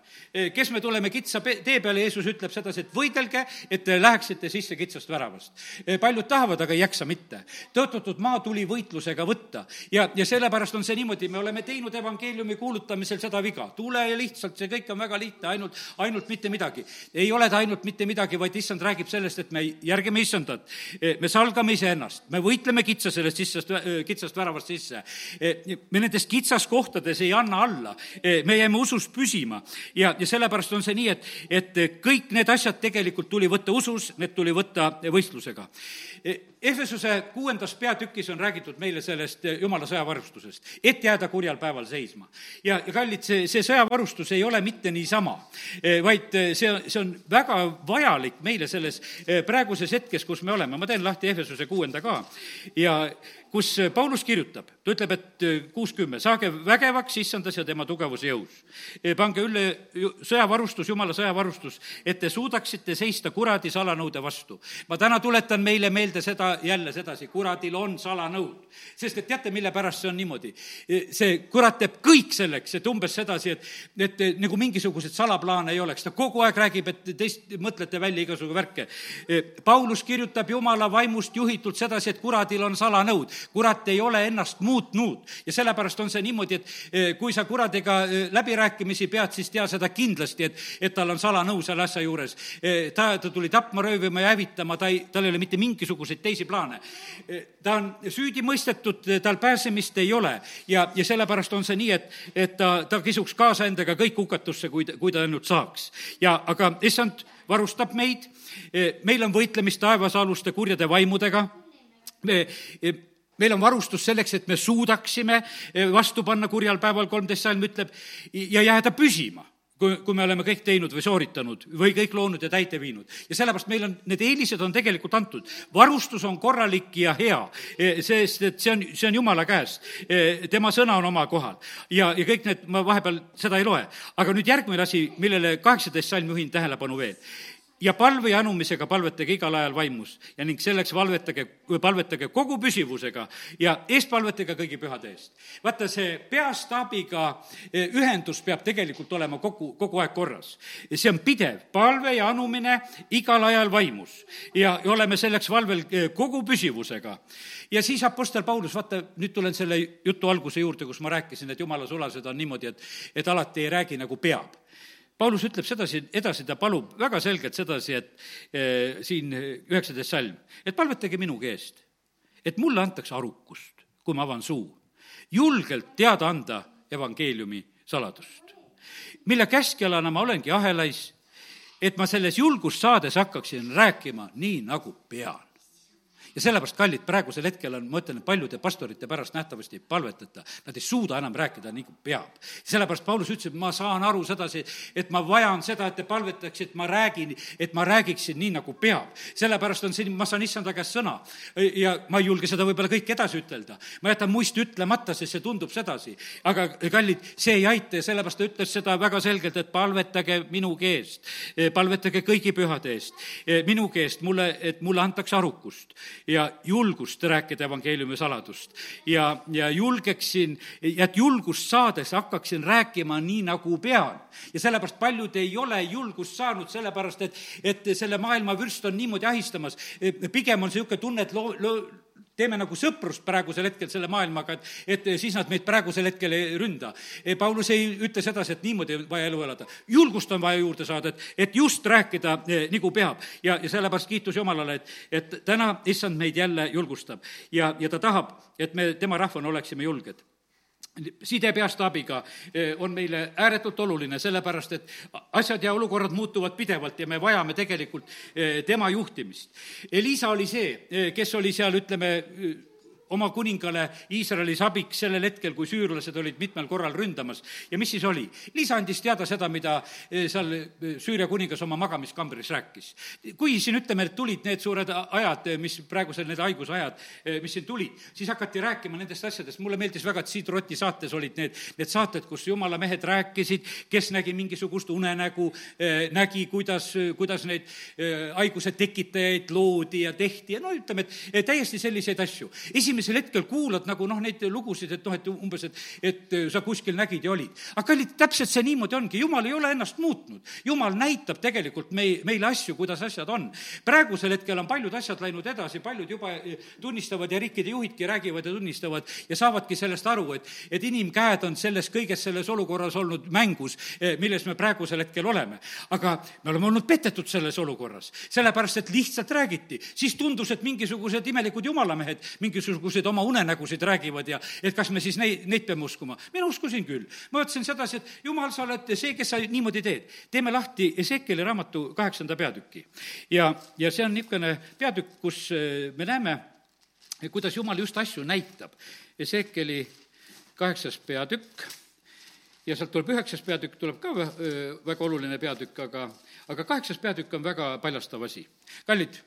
kes me tuleme kitsa tee peale, Jeesus ütleb sedasi, et võidelge, et te läheksite sisse kitsast väravast. paljud tahavad, aga ei jaksa mitte. tõotatud maa tuli võitlusega võtta ja, ja sellepärast on see niimoodi, me oleme teinud evangeeliumi kuulutamisel seda viga. tule ja lihtsalt, see kõik on väga lihtne, ainult, ainult mitte midagi. ei ole ta ainult mitte midagi, vaid issand räägib sellest, et et me järgime issandat, eh, me salgame iseennast, me võitleme kitsa sellest sissast, eh, kitsast väravast sisse. Eh, me nendes kitsaskohtades ei anna alla, me jääme usus püsima. Ja, ja sellepärast on see nii, et, et kõik need asjad tegelikult tuli võtta usus, need tuli võtta võistlusega. Ehvesuse kuuendas peatükis on räägitud meile sellest jumala sõjavarustusest, et jääda kurjal päeval seisma. ja, ja kallid, see, see sõjavarustus ei ole mitte niisama, vaid see, see on väga vajalik meile selles praeguses hetkes, kus me oleme. ma teen lahti Ehvesuse kuuenda ka ja kus Paulus kirjutab, ta ütleb, et kuuskümmend, saage vägevaks issandas ja tema tugevuse jõus. pange üle sõjavarustus, jumala sõjavarustus, et te suudaksite seista kuradi salanõude vastu. ma täna tuletan meile meelde seda jälle sedasi, kuradil on salanõud. sest et teate, mille pärast see on niimoodi? see kurat teeb kõik selleks, et umbes sedasi, et, et nagu mingisuguseid salaplaane ei oleks, ta kogu aeg räägib, et teist mõtlete välja igasugu värke. Paulus kirjutab jumala vaimust juhitult sedasi, et kuradil on salanõud kurat ei ole ennast muutnud ja sellepärast on see niimoodi, et eh, kui sa kuradiga eh, läbirääkimisi pead, siis tea seda kindlasti, et, et tal on salanõu selle asja juures. Eh, ta, ta tuli tapma, röövima ja hävitama, ta ei, tal ei ole mitte mingisuguseid teisi plaane. ta on süüdi mõistetud, tal pääsemist ei ole ja, ja sellepärast on see nii, et, et ta, ta kisuks kaasa endaga kõik hukatusse, kui, kui ta ainult saaks. ja aga issand varustab meid, meil on võitlemist taevasaluste kurjade vaimudega, me, meil on varustus selleks, et me suudaksime vastu panna kurjal päeval, kolmteist salm ütleb, ja jääda püsima kui, kui me oleme kõik teinud või sooritanud või kõik loonud ja täite viinud. ja sellepärast meil on, need eelised on tegelikult antud. varustus on korralik ja hea, sest et see on, see on jumala käes. tema sõna on oma kohal. ja, ja kõik need, ma vahepeal seda ei loe. aga nüüd järgmine asi, millele kaheksateist salm juhin tähelepanu veel ja palve ja anumisega palvetage igal ajal vaimus ja ning selleks valvetage, palvetage kogu püsivusega ja eestpalvetage kõigi pühade eest. vaata, see peastaabiga eh, ühendus peab tegelikult olema kogu, kogu aeg korras. see on pidev palve ja anumine igal ajal vaimus ja, ja oleme selleks valvel eh, kogu püsivusega. ja siis Apostel Paulus, vaata, nüüd tulen selle jutu alguse juurde, kus ma rääkisin, et jumala sulased on niimoodi, et, et alati ei räägi nagu peab Paulus ütleb sedasi, edasi ta palub väga selgelt sedasi, et eh, siin üheksateist salm, et palvetage minugi eest, et mulle antakse arukust, kui ma avan suu, julgelt teada anda evangeeliumi saladust, mille käskjalana ma olengi ahelais, et ma selles julgust saades hakkaksin rääkima nii, nagu pean ja sellepärast, kallid, praegusel hetkel on, ma ütlen, paljude pastorite pärast nähtavasti palvetata, nad ei suuda enam rääkida nii, kui peab. sellepärast Paulus ütles, et ma saan aru sedasi, et ma vajan seda, et te palvetaksite, ma räägin, et ma räägiksin nii, nagu peab. sellepärast on siin, ma saan issanda käest sõna ja ma ei julge seda võib-olla kõike edasi ütelda. ma jätan muist ütlemata, sest see tundub sedasi. aga kallid, see ei aita ja sellepärast ta ütles seda väga selgelt, et palvetage minu eest, palvetage kõigi pühade eest, minu eest, mulle, et mulle antakse arukust ja julgust rääkida evangeeliumi saladust. ja, ja julgeksin, et julgust saades hakkaksin rääkima nii, nagu pean. ja sellepärast paljud ei ole julgust saanud, sellepärast et, et selle maailma vürst on niimoodi ahistamas. pigem on niisugune tunne, et loo, loo, teeme nagu sõprust praegusel hetkel selle maailmaga, et, et siis nad meid praegusel hetkel ei ründa. Paulus ei ütle sedasi, et niimoodi on vaja elu elada. julgust on vaja juurde saada, et, et just rääkida eh, nagu peab. ja, ja sellepärast kiitus Jumalale, et, et täna issand meid jälle julgustab ja, ja ta tahab, et me tema rahvana oleksime julged side peastaabiga eh, on meile ääretult oluline, sellepärast et asjad ja olukorrad muutuvad pidevalt ja me vajame tegelikult eh, tema juhtimist. Elisa oli see, eh, kes oli seal, ütleme, oma kuningale Iisraelis abiks sellel hetkel, kui süürlased olid mitmel korral ründamas. ja mis siis oli? Liisa andis teada seda, mida eh, seal eh, Süüria kuningas oma magamiskambris rääkis. kui siin ütleme, et tulid need suured ajad, eh, mis praegusel, need haigusajad, mis siin tulid, siis hakati rääkima nendest asjadest, mulle meeldis väga, et Siid Roti saates olid need, need saated, kus jumala mehed rääkisid, kes nägi mingisugust unenägu, nägi, kuidas, kuidas neid haiguse tekitajaid loodi ja tehti ja no ütleme, et täiesti selliseid asju. esimene esimesel hetkel kuulad nagu noh, neid lugusid, et noh, et umbes, et, et sa kuskil nägid ja olid. aga kallid, täpselt see niimoodi ongi, jumal ei ole ennast muutnud. jumal näitab tegelikult mei-, meile asju, kuidas asjad on. praegusel hetkel on paljud asjad läinud edasi, paljud juba tunnistavad ja riikide juhidki räägivad ja tunnistavad ja saavadki sellest aru, et, et inimkäed on selles kõiges selles olukorras olnud mängus, eh, milles me praegusel hetkel oleme. aga me oleme olnud petetud selles olukorras, sellepärast et lihtsalt räägiti, siis tundus, et mingisugused imelikud jumalamehed mingisugused mingisuguseid oma unenägusid räägivad ja et kas me siis neid, neid peame uskuma. mina uskusin küll. ma mõtlesin sedasi, et jumal, sa oled see, kes sa niimoodi teed. teeme lahti Ezekeli raamatu kaheksanda peatüki. ja, ja see on niisugune peatükk, kus äh, me näeme, kuidas jumal just asju näitab. Ezekeli kaheksas peatükk ja sealt tuleb üheksas peatükk, tuleb ka äh, väga oluline peatükk, aga, aga kaheksas peatükk on väga paljastav asi. kallid,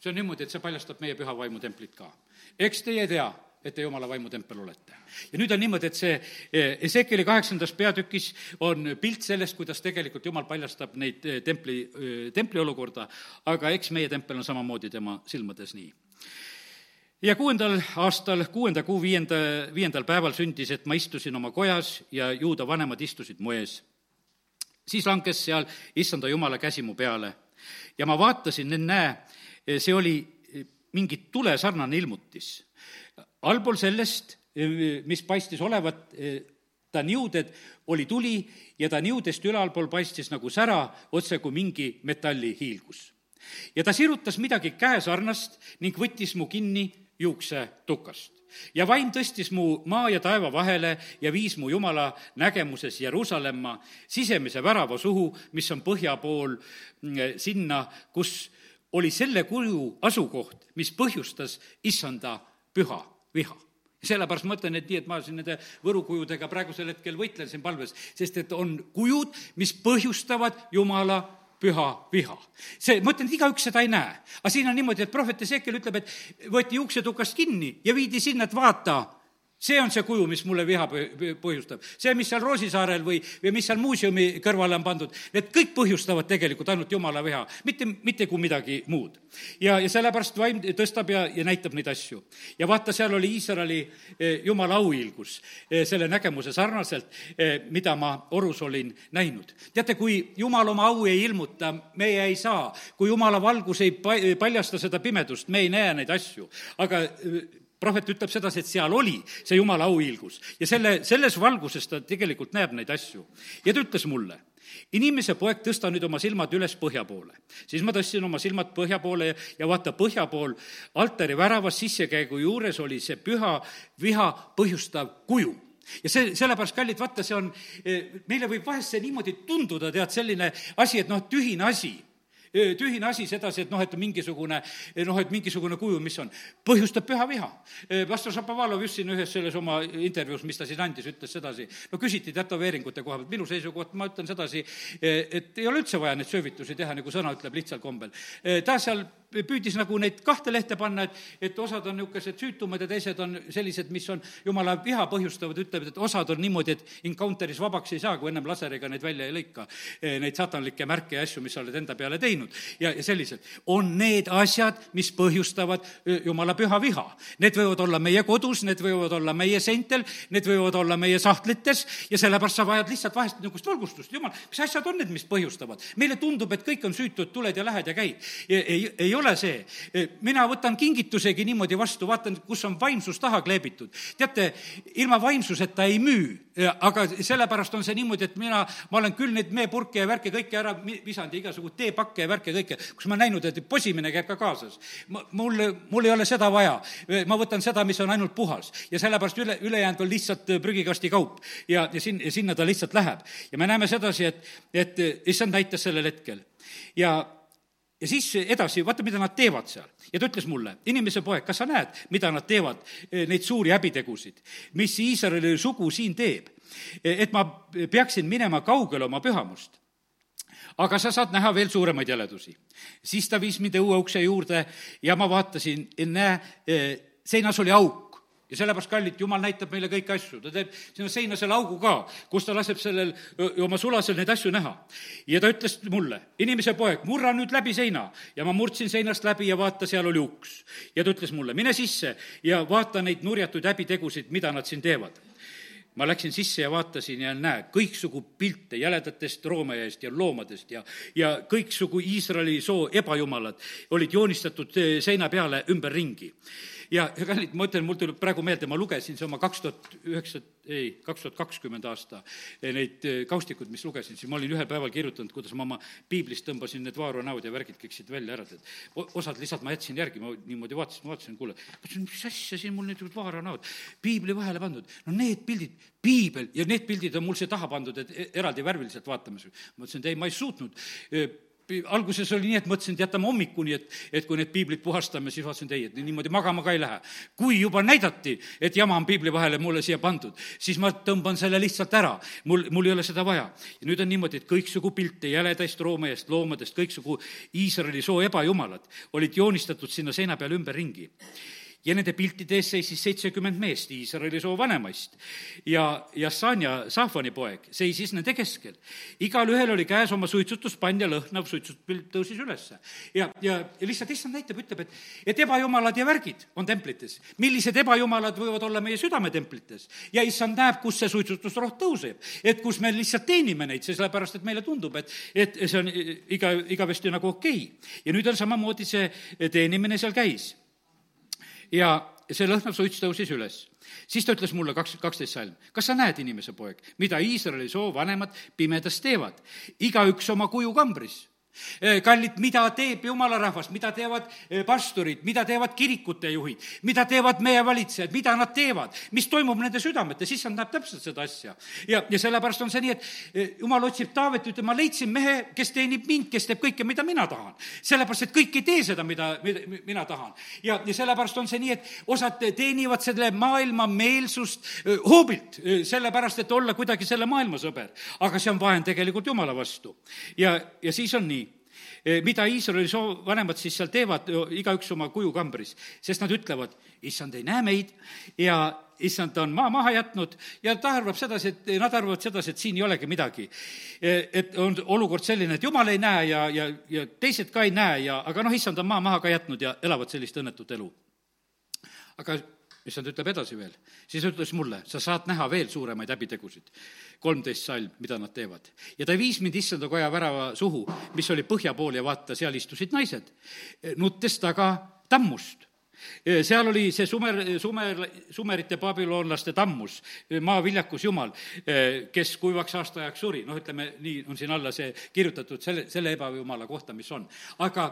see on niimoodi, et see paljastab meie püha vaimu templit ka eks teie tea, et te jumala vaimutempel olete. ja nüüd on niimoodi, et see eh, Ezekeli kaheksandas peatükis on pilt sellest, kuidas tegelikult jumal paljastab neid eh, templi, eh, templi olukorda, aga eks meie tempel on samamoodi tema silmades nii ja kuuendal aastal, kuuenda kuu viienda, viiendal päeval sündis, et ma istusin oma kojas ja juuda vanemad istusid mu ees. siis langes seal issanda jumala käsi mu peale ja ma vaatasin, näe, see oli mingi tulesarnane ilmutis. allpool sellest, mis paistis olevat ta niuded, oli tuli ja ta niudest ülalpool paistis nagu sära, otse kui mingi metallihiilgus. ja ta sirutas midagi käesarnast ning võttis mu kinni juuksetukast ja vaim tõstis mu maa ja taeva vahele ja viis mu jumala nägemuses Jeruusalemma sisemise värava suhu, mis on põhja pool mm, sinna, kus oli selle kuju asukoht, mis põhjustas issanda püha viha sellepärast ma ütlen, et nii, et ma siin nende võrukujudega praegusel hetkel võitlen siin palves, sest et on kujud, mis põhjustavad Jumala püha viha. see, ma ütlen, et igaüks seda ei näe. aga siin on niimoodi, et prohvet Ezekiel ütleb, et võeti uksetukast kinni ja viidi sinna, et vaata, see on see kuju, mis mulle viha põhjustab. see, mis seal Roosisaarel või, või mis seal muuseumi kõrvale on pandud, need kõik põhjustavad tegelikult ainult jumala viha, mitte, mitte kui midagi muud. ja, ja sellepärast vaim tõstab ja, ja näitab neid asju. ja vaata, seal oli Iisraeli eh, jumala auhiilgus eh, selle nägemuse sarnaselt, eh, mida ma orus olin näinud. teate, kui jumal oma au ei ilmuta, meie ei saa, kui jumala valgus ei paljasta seda pimedust, me ei näe neid asju, aga prohvet ütleb sedasi, et seal oli see jumala auhiilgus ja selle, selles valguses ta tegelikult näeb neid asju. ja ta ütles mulle, inimese poeg, tõsta nüüd oma silmad üles põhja poole. siis ma tõstsin oma silmad põhja poole ja, ja vaata, põhja pool altari väravas sissekäigu juures oli see püha viha põhjustav kuju ja see, sellepärast, kallid, vaata, see on, eh, meile võib vahest see niimoodi tunduda, tead, selline asi, et noh, tühine asi tühine asi sedasi, et noh, et mingisugune, noh, et mingisugune kuju, mis on, põhjustab püha viha. pastor Šapovalov just siin ühes selles oma intervjuus, mis ta siin andis, ütles sedasi, no küsiti tätoveeringute koha pealt, minu seisukoht, ma ütlen sedasi, et ei ole üldse vaja neid söövitusi teha, nagu sõna ütleb, lihtsal kombel. ta seal püüdis nagu neid kahte lehte panna, et, et osad on niisugused süütumad ja teised on sellised, mis on jumala viha põhjustavad, ütleb, et osad on niimoodi, et encounter'is vabaks ei saa, kui ennem laseriga neid välja ei lõika, eh, neid saatanlikke märke ja asju, mis sa oled enda peale teinud. ja, ja sellised. on need asjad, mis põhjustavad eh, jumala püha viha. Need võivad olla meie kodus, need võivad olla meie seintel, need võivad olla meie sahtlites ja sellepärast sa vajad lihtsalt vahest niisugust valgustust, jumal, mis asjad on need, mis põhjustavad? meile tundub, et kõik on süütud, tuled ja lähed ja käid. ei, ei ole ole see. mina võtan kingitusegi niimoodi vastu, vaatan, kus on vaimsus taha kleebitud. teate, ilma vaimsuseta ei müü, aga sellepärast on see niimoodi, et mina, ma olen küll neid meepurke ja värke kõike ära visanud ja igasugu teepakke ja värke kõike, kus ma näinud, et posimine käib ka kaasas. mul, mul ei ole seda vaja. ma võtan seda, mis on ainult puhas ja sellepärast üle, ülejäänud on lihtsalt prügikasti kaup ja, ja sin-, sinna ta lihtsalt läheb. ja me näeme sedasi, et, et issand näitas sellel hetkel ja ja siis edasi, vaata, mida nad teevad seal. ja ta ütles mulle, inimese poeg, kas sa näed, mida nad teevad, eh, neid suuri häbitegusid, mis Iisraeli sugu siin teeb? Eh, et ma peaksin minema kaugele oma pühamust aga sa saad näha veel suuremaid jäledusi. siis ta viis mind õueukse juurde ja ma vaatasin, näe, eh, seinas oli auk ja sellepärast, kallid, jumal näitab meile kõiki asju, ta teeb sinna seina selle augu ka, kus ta laseb sellel oma sulasel neid asju näha. ja ta ütles mulle, inimese poeg, murra nüüd läbi seina ja ma murdsin seinast läbi ja vaata, seal oli uks. ja ta ütles mulle, mine sisse ja vaata neid nurjatuid häbitegusid, mida nad siin teevad ma läksin sisse ja vaatasin ja näe, kõiksugu pilte jäledatest roomajast ja loomadest ja, ja kõiksugu Iisraeli soo ebajumalad olid joonistatud seina peale ümberringi ja, kallid, ma ütlen, mul tuleb praegu meelde, ma lugesin see oma kaks tuhat üheksa, ei, kaks tuhat kakskümmend aasta eh, neid eh, kaustikuid, mis lugesin, siis ma olin ühel päeval kirjutanud, kuidas ma oma piiblist tõmbasin need Vaaro näod ja värgid kõik siit välja ära, tead. osad lihtsalt ma jätsin järgi, ma niimoodi vaatasin, vaatasin, kuule, mis asja siin mul nüüd Vaaro näod, piibli vahele pandud. no need pildid, piibel ja need pildid on mul siia taha pandud, et e-, eraldi värviliselt vaatamas. ma ütlesin, et ei, ma ei suutnud alguses oli nii, et mõtlesin, et jätame hommikuni, et, et kui need piiblid puhastame, siis vaatasin, et ei, et niimoodi magama ka ei lähe. kui juba näidati, et jama on piibli vahele mulle siia pandud, siis ma tõmban selle lihtsalt ära. mul, mul ei ole seda vaja. ja nüüd on niimoodi, et kõiksugu pilte jäledaist roomajast, loomadest, kõiksugu Iisraeli soo ebajumalad olid joonistatud sinna seina peale ümberringi ja nende piltide ees seisis seitsekümmend meest Iisraeli soo vanemaist. ja, ja Sanja, Sahvani poeg, seisis nende keskel. igalühel oli käes oma suitsutuspann ja lõhnav suitsutuspilt tõusis ülesse. ja, ja, lihtsalt issand näitab, ütleb, et, et ebajumalad ja värgid on templites. millised ebajumalad võivad olla meie südametemplites? ja issand näeb, kus see suitsutusroht tõuseb. et kus me lihtsalt teenime neid, sellepärast et meile tundub, et, et see on iga, igavesti nagu okei okay.. ja nüüd on samamoodi see teenimine seal käis ja see lõhnav suits tõusis üles. siis ta ütles mulle kaks, kaksteist salm, kas sa näed, inimese poeg, mida Iisraeli soovanemad pimedas teevad, igaüks oma kuju kambris kallid, mida teeb jumala rahvas, mida teevad eh, pastorid, mida teevad kirikute juhid, mida teevad meie valitsejad, mida nad teevad, mis toimub nende südametes, issand näeb täpselt seda asja. ja, ja sellepärast on see nii, et eh, jumal otsib Taavet, ütleb, ma leidsin mehe, kes teenib mind, kes teeb kõike, mida mina tahan. sellepärast, et kõik ei tee seda, mida, mida mina tahan. ja, ja sellepärast on see nii, et osad teenivad selle maailma meelsust hoobilt, sellepärast, et olla kuidagi selle maailma sõber. aga see on vahend tegelikult jumala vastu. ja, ja siis on nii, Eh, mida Iisraeli soo-, vanemad siis seal teevad, igaüks oma kuju kambris, sest nad ütlevad, issand ei näe meid ja issand on maa maha jätnud ja ta arvab sedasi, et nad arvavad sedasi, et siin ei olegi midagi. Eh, et on olukord selline, et jumal ei näe ja, ja, ja teised ka ei näe ja, aga noh, issand on maa maha ka jätnud ja elavad sellist õnnetut elu. aga issand ütleb edasi veel, siis ütles mulle, sa saad näha veel suuremaid häbitegusid. kolmteist salm, mida nad teevad. ja ta viis mind issanda koja värava suhu, mis oli põhja pool ja vaata, seal istusid naised, nuttes taga tammust seal oli see sumer, sumer, sumerite babüloonlaste tammus, maaviljakus jumal, kes kuivaks aastaajaks suri, noh, ütleme nii, on siin alla see kirjutatud selle, selle ebajumala kohta, mis on. aga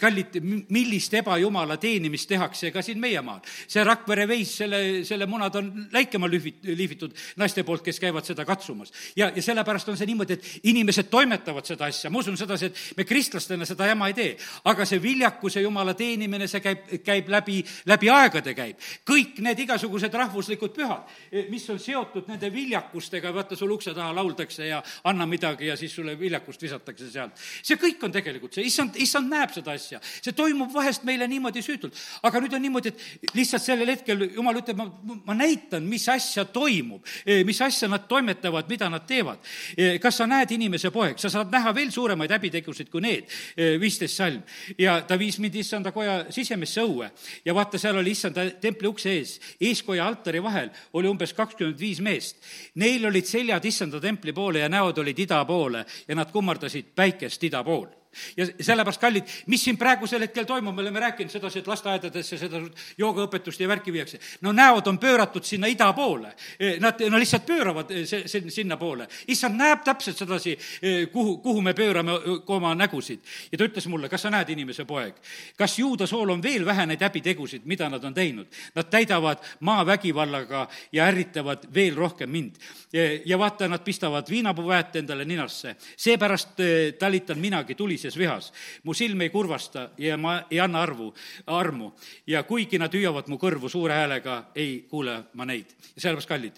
kallid, millist ebajumala teenimist tehakse ka siin meie maal? see Rakvere veis, selle, selle munad on läikema lühvit-, lihvitud naiste poolt, kes käivad seda katsumas. ja, ja sellepärast on see niimoodi, et inimesed toimetavad seda asja, ma usun sedasi, et me kristlastena seda jama ei tee, aga see viljakuse jumala teenimine, see käib, käib läbi läbi, läbi aegade käib. kõik need igasugused rahvuslikud pühad, eh, mis on seotud nende viljakustega, vaata, sul ukse taha lauldakse ja anna midagi ja siis sulle viljakust visatakse sealt. see kõik on tegelikult see, issand, issand näeb seda asja. see toimub vahest meile niimoodi süütult. aga nüüd on niimoodi, et lihtsalt sellel hetkel jumal ütleb, ma, ma näitan, mis asja toimub, eh, mis asja nad toimetavad, mida nad teevad. Eh, kas sa näed, inimese poeg, sa saad näha veel suuremaid häbitegusid kui need, viisteist salm. ja ta viis mind issanda koja sisemisse õue ja vaata, seal oli issanda templi ukse ees, eeskoja altari vahel oli umbes kakskümmend viis meest. Neil olid seljad issanda templi poole ja näod olid ida poole ja nad kummardasid päikest ida pool ja sellepärast, kallid, mis siin praegusel hetkel toimub, me oleme rääkinud sedasi, et lasteaedadesse seda joogaõpetust ja värki viiakse. no näod on pööratud sinna ida poole. E, nad, no lihtsalt pööravad e, see, see, sinna poole. issand näeb täpselt sedasi, e, kuhu, kuhu me pöörame oma nägusid. ja ta ütles mulle, kas sa näed, inimese poeg, kas juuda sool on veel vähe neid häbitegusid, mida nad on teinud? Nad täidavad maavägivallaga ja ärritavad veel rohkem mind. ja vaata, nad pistavad viinapuuväet endale ninasse. seepärast talitan minagi tulises tulises vihas. mu silm ei kurvasta ja ma ei anna arvu, armu. ja kuigi nad hüüavad mu kõrvu suure häälega, ei kuule ma neid. ja sellepärast, kallid,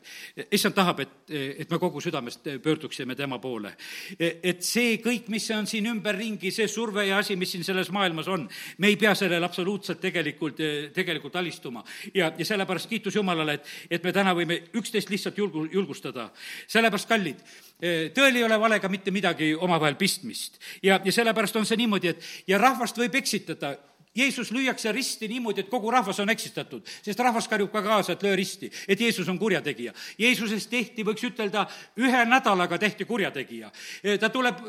issand tahab, et, et me kogu südamest pöörduksime tema poole. et see kõik, mis on siin ümberringi, see surve ja asi, mis siin selles maailmas on, me ei pea sellele absoluutselt tegelikult, tegelikult alistuma. ja, ja sellepärast kiitus Jumalale, et, et me täna võime üksteist lihtsalt julgu-, julgustada. sellepärast, kallid, tõel ei ole valega mitte midagi omavahel pistmist. ja, ja sellepärast on see niimoodi, et ja rahvast võib eksitada Jeesus lüüakse risti niimoodi, et kogu rahvas on eksitatud, sest rahvas karjub ka kaasa, et löö risti, et Jeesus on kurjategija. Jeesusest tehti, võiks ütelda, ühe nädalaga tehti kurjategija. ta tuleb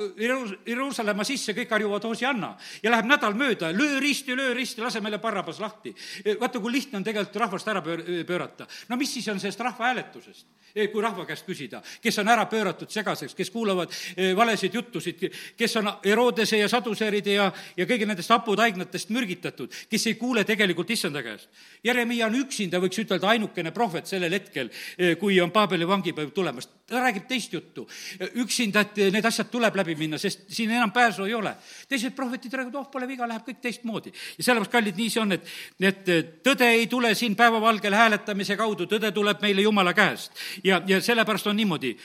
Jeruusalemma sisse, kõik karjuvad Hosianna ja läheb nädal mööda, löö risti, löö risti, lase meile Barrabas lahti. vaata, kui lihtne on tegelikult rahvast ära pöör-, pöörata. no mis siis on sellest rahvahääletusest? kui rahva käest küsida, kes on ära pööratud segaseks, kes kuulavad valesid juttusid, kes on Herodese ja saduseeride ja, ja kõigi nendest haputaignatest mürgi-, mürgitatud, kes ei kuule tegelikult issanda käest. Jeremiah on üksinda, võiks ütelda, ainukene prohvet sellel hetkel, eh, kui on Paabeli vangipäev tulemas. ta räägib teist juttu. üksinda, et need asjad tuleb läbi minna, sest siin enam pääsu ei ole. teised prohvetid räägivad, oh, pole viga, läheb kõik teistmoodi. ja sellepärast, kallid, nii see on, et, et tõde ei tule siin päevavalgel hääletamise kaudu, tõde tuleb meile Jumala käest. ja, ja sellepärast on niimoodi,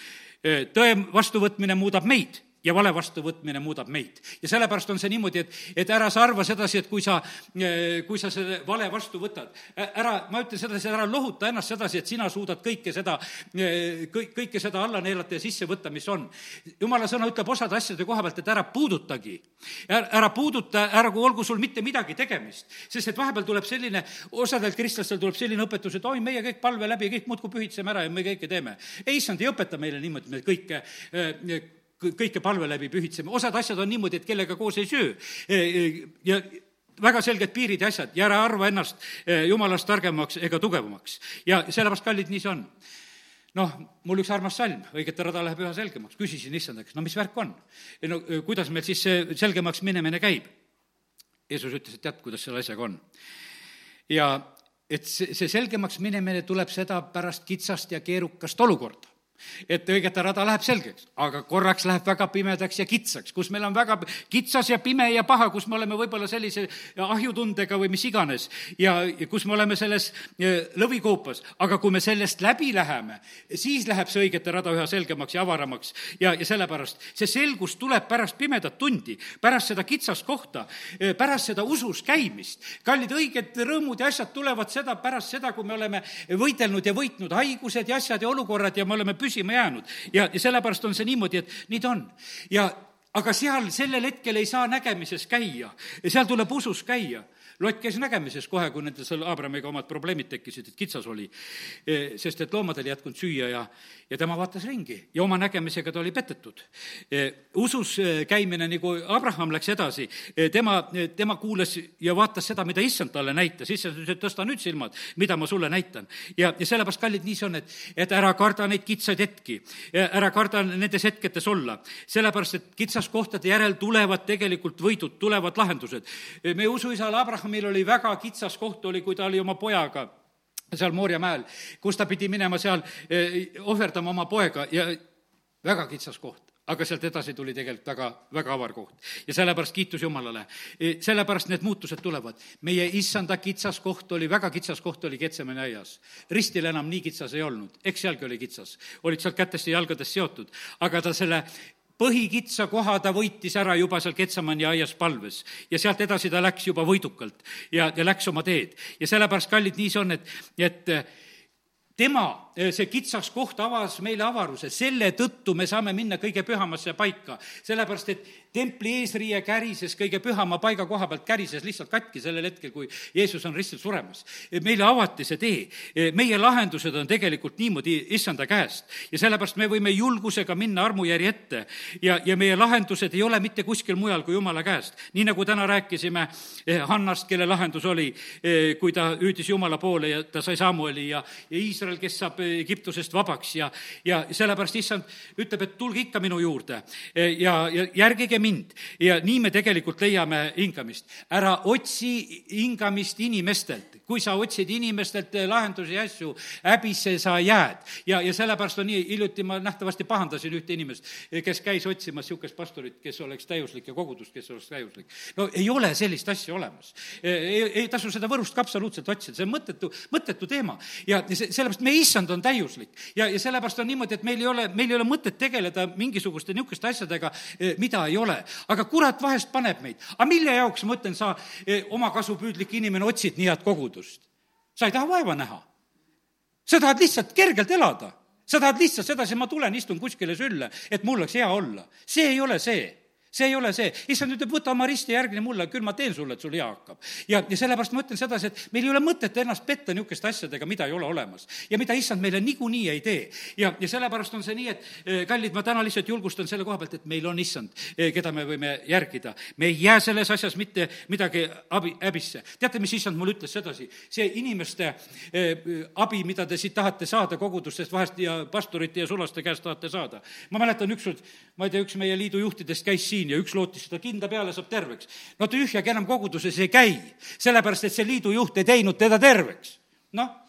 eh, tõe vastuvõtmine muudab meid ja vale vastuvõtmine muudab meid. ja sellepärast on see niimoodi, et, et ära sa arva sedasi, et kui sa, eh, kui sa selle vale vastu võtad, ära, ma ütlen sedasi, ära lohuta ennast sedasi, et sina suudad kõike seda, eh, kõik, kõike seda alla neelata ja sisse võtta, mis on. jumala sõna ütleb osade asjade koha pealt, et ära puudutagi. ära puuduta, ära, olgu sul mitte midagi tegemist. sest et vahepeal tuleb selline, osadel kristlastel tuleb selline õpetus, et oi, meie kõik palve läbi, kõik muudkui pühitseme ära ja me kõike teeme. ei, issand ei õpeta meile niimoodi, me kõike kõike palve läbi pühitseme, osad asjad on niimoodi, et kellega koos ei söö. E, e, ja väga selged piirid ja asjad ja ära arva ennast eh, jumalast targemaks ega tugevamaks. ja sellepärast, kallid, nii see on noh, mul üks armas salm, õigete rada läheb üha selgemaks, küsisin issand käest, no mis värk on? no kuidas meil siis see selgemaks minemine käib? Jeesus ütles, et tead, kuidas selle asjaga on. ja et see, see selgemaks minemine tuleb seda pärast kitsast ja keerukast olukorda et õigete rada läheb selgeks, aga korraks läheb väga pimedaks ja kitsaks, kus meil on väga kitsas ja pime ja paha, kus me oleme võib-olla sellise ahjutundega või mis iganes ja, ja kus me oleme selles e, lõvikoopas, aga kui me sellest läbi läheme, siis läheb see õigete rada üha selgemaks ja avaramaks ja, ja sellepärast see selgus tuleb pärast pimedat tundi, pärast seda kitsast kohta, e, pärast seda usus käimist. kallid, õiged rõõmud ja asjad tulevad seda, pärast seda, kui me oleme võidelnud ja võitnud haigused ja asjad ja olukorrad ja me oleme püsima jäänud. ja, ja sellepärast on see niimoodi, et nii ta on. ja aga seal sellel hetkel ei saa nägemises käia, seal tuleb usus käia lott käis nägemises kohe, kui nendel seal Abramiga omad probleemid tekkisid, et kitsas oli. E, sest et loomadel ei jätkunud süüa ja, ja tema vaatas ringi ja oma nägemisega ta oli petetud. E, usus e, käimine, nagu Abraham läks edasi, tema, tema kuulas ja vaatas seda, mida issand talle näitas, issand ütles, et tõsta nüüd silmad, mida ma sulle näitan. ja, ja sellepärast, kallid, nii see on, et, et ära karda neid kitsaid hetki, ära karda nendes hetkedes olla, sellepärast et kitsaskohtade järel tulevad tegelikult võidud, tulevad lahendused. meie usuisal Abraham Abrahamil oli väga kitsas koht, oli, kui ta oli oma pojaga seal Moorja mäel, kus ta pidi minema seal eh, ohverdama oma poega ja väga kitsas koht aga sealt edasi tuli tegelikult väga, väga avar koht. ja sellepärast kiitus Jumalale. Eh, sellepärast need muutused tulevad. meie issanda kitsas koht oli, väga kitsas koht oli Ketsemani aias. ristil enam nii kitsas ei olnud, eks sealgi oli kitsas. olid sealt kätest ja jalgadest seotud, aga ta selle põhikitsa koha ta võitis ära juba seal Ketsamani aias palves ja sealt edasi ta läks juba võidukalt ja, ja läks oma teed. ja sellepärast, kallid, nii see on, et, et tema, see kitsas koht avas meile avaruse, selle tõttu me saame minna kõige pühamasse paika. sellepärast, et templi eesriie kärises kõige pühama paiga koha pealt, kärises lihtsalt katki sellel hetkel, kui Jeesus on ristil suremas. meile avati see tee, meie lahendused on tegelikult niimoodi issanda käest. Ja sellepärast me võime julgusega minna armujärje ette. Ja, ja meie lahendused ei ole mitte kuskil mujal kui Jumala käest. nii nagu täna rääkisime eh, Hannast, kelle lahendus oli, kui ta hüüdis Jumala poole ja ta sai Samueli ja, ja Iisrael, kes saab Egiptusest vabaks. Ja, ja sellepärast issand ütleb, et tulge ikka minu juurde. Ja, ja järgige mind ja nii me tegelikult leiame hingamist. ära otsi hingamist inimestelt, kui sa otsid inimestelt lahendusi ja asju, häbisse sa jääd. ja, ja sellepärast on nii, hiljuti ma nähtavasti pahandasin ühte inimest, kes käis otsimas niisugust pastorit, kes oleks täiuslik ja kogudust, kes oleks täiuslik. no ei ole sellist asja olemas. ei, ei tasu seda Võrust ka absoluutselt otsida, see on mõttetu, mõttetu teema. ja see, sellepärast meie issand on täiuslik. ja, ja sellepärast on niimoodi, et meil ei ole, meil ei ole mõtet tegeleda mingisuguste niisuguste asjadega, mida ei ole ole. aga kurat vahest paneb meid. aga mille jaoks, ma ütlen, sa eh, omakasupüüdlik inimene otsid nii head kogudust? sa ei taha vaeva näha. sa tahad lihtsalt kergelt elada. sa tahad lihtsalt sedasi, ma tulen, istun kuskile sülle, et mul oleks hea olla. see ei ole see see ei ole see, issand ütleb, võta oma risti ja järgne mulle, küll ma teen sulle, et sul hea hakkab. ja, ja sellepärast ma ütlen sedasi, et meil ei ole mõtet ennast petta niisuguste asjadega, mida ei ole olemas. ja mida issand meile niikuinii ei tee. ja, ja sellepärast on see nii, et eh, kallid, ma täna lihtsalt julgustan selle koha pealt, et meil on issand, eh, keda me võime järgida. me ei jää selles asjas mitte midagi abi, häbisse. teate, mis issand mulle ütles sedasi? see inimeste eh, abi, mida te siit tahate saada kogudustest vahest ja pastorite ja sulaste käest tahate saada. ma mäletan ükskord, ma ei tea, üks meie liidu juhtidest käis siin ja üks lootis seda kinda peale, saab terveks. no tühjagi enam koguduses ei käi, sellepärast et see liidujuht ei teinud teda terveks. noh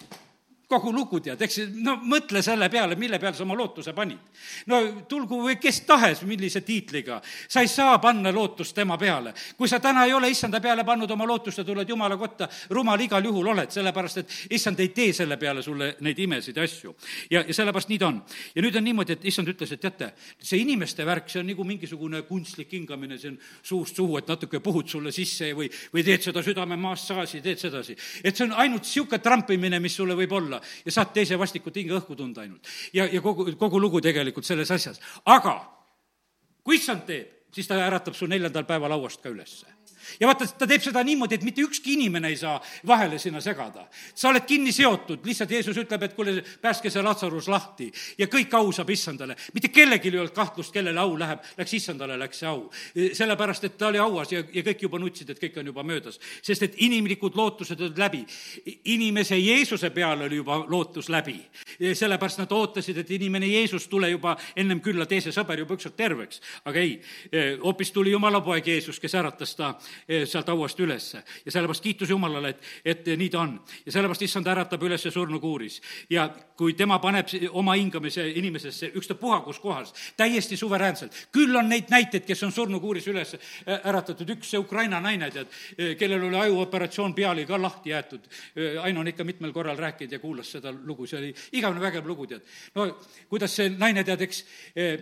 kogu lugu tead, eks no mõtle selle peale, mille peale sa oma lootuse panid. no tulgu või kes tahes, millise tiitliga, sa ei saa panna lootust tema peale. kui sa täna ei ole issanda peale pannud oma lootust ja tuled Jumala kotta, rumal igal juhul oled, sellepärast et issand ei tee selle peale sulle neid imesid ja asju. ja, ja sellepärast nii ta on. ja nüüd on niimoodi, et issand ütles, et teate, see inimeste värk, see on nagu mingisugune kunstlik hingamine, see on suust suhu, et natuke puhud sulle sisse või, või teed seda südame massaaži, teed sedasi. et see on ainult niisugune trampimine, mis sulle võib olla olla ja saad teise vastikut hinge õhku tunda ainult. ja, ja kogu, kogu lugu tegelikult selles asjas. aga kui issand teeb, siis ta äratab su neljandal päeval hauast ka ülesse ja vaata, ta teeb seda niimoodi, et mitte ükski inimene ei saa vahele sinna segada. sa oled kinni seotud, lihtsalt Jeesus ütleb, et kuule, päästke see Latsarus lahti ja kõik au saab issandale. mitte kellelgi ei olnud kahtlust, kellele au läheb, läks issandale, läks see au. sellepärast, et ta oli auas ja, ja kõik juba nutsid, et kõik on juba möödas. sest et inimlikud lootused olid läbi. inimese Jeesuse peale oli juba lootus läbi. sellepärast nad ootasid, et inimene Jeesus tule juba ennem külla, tee see sõber juba ükskord terveks. aga ei, hoopis tuli jumala poeg Jeesus, kes äratas ta sealt hauast ülesse. ja sellepärast kiitus Jumalale, et, et nii ta on. ja sellepärast issand äratab üles surnukuuris. ja kui tema paneb oma hingamise inimesesse ükstapuha kus kohas, täiesti suveräänselt. küll on neid näiteid, kes on surnukuuris üles eh, äratatud, üks see Ukraina naine, tead, eh, kellel oli ajuoperatsioon, pea oli ka lahti jäetud. Aino on ikka mitmel korral rääkinud ja kuulas seda lugu, see oli igavene vägev lugu, tead. no kuidas see naine, tead, eks,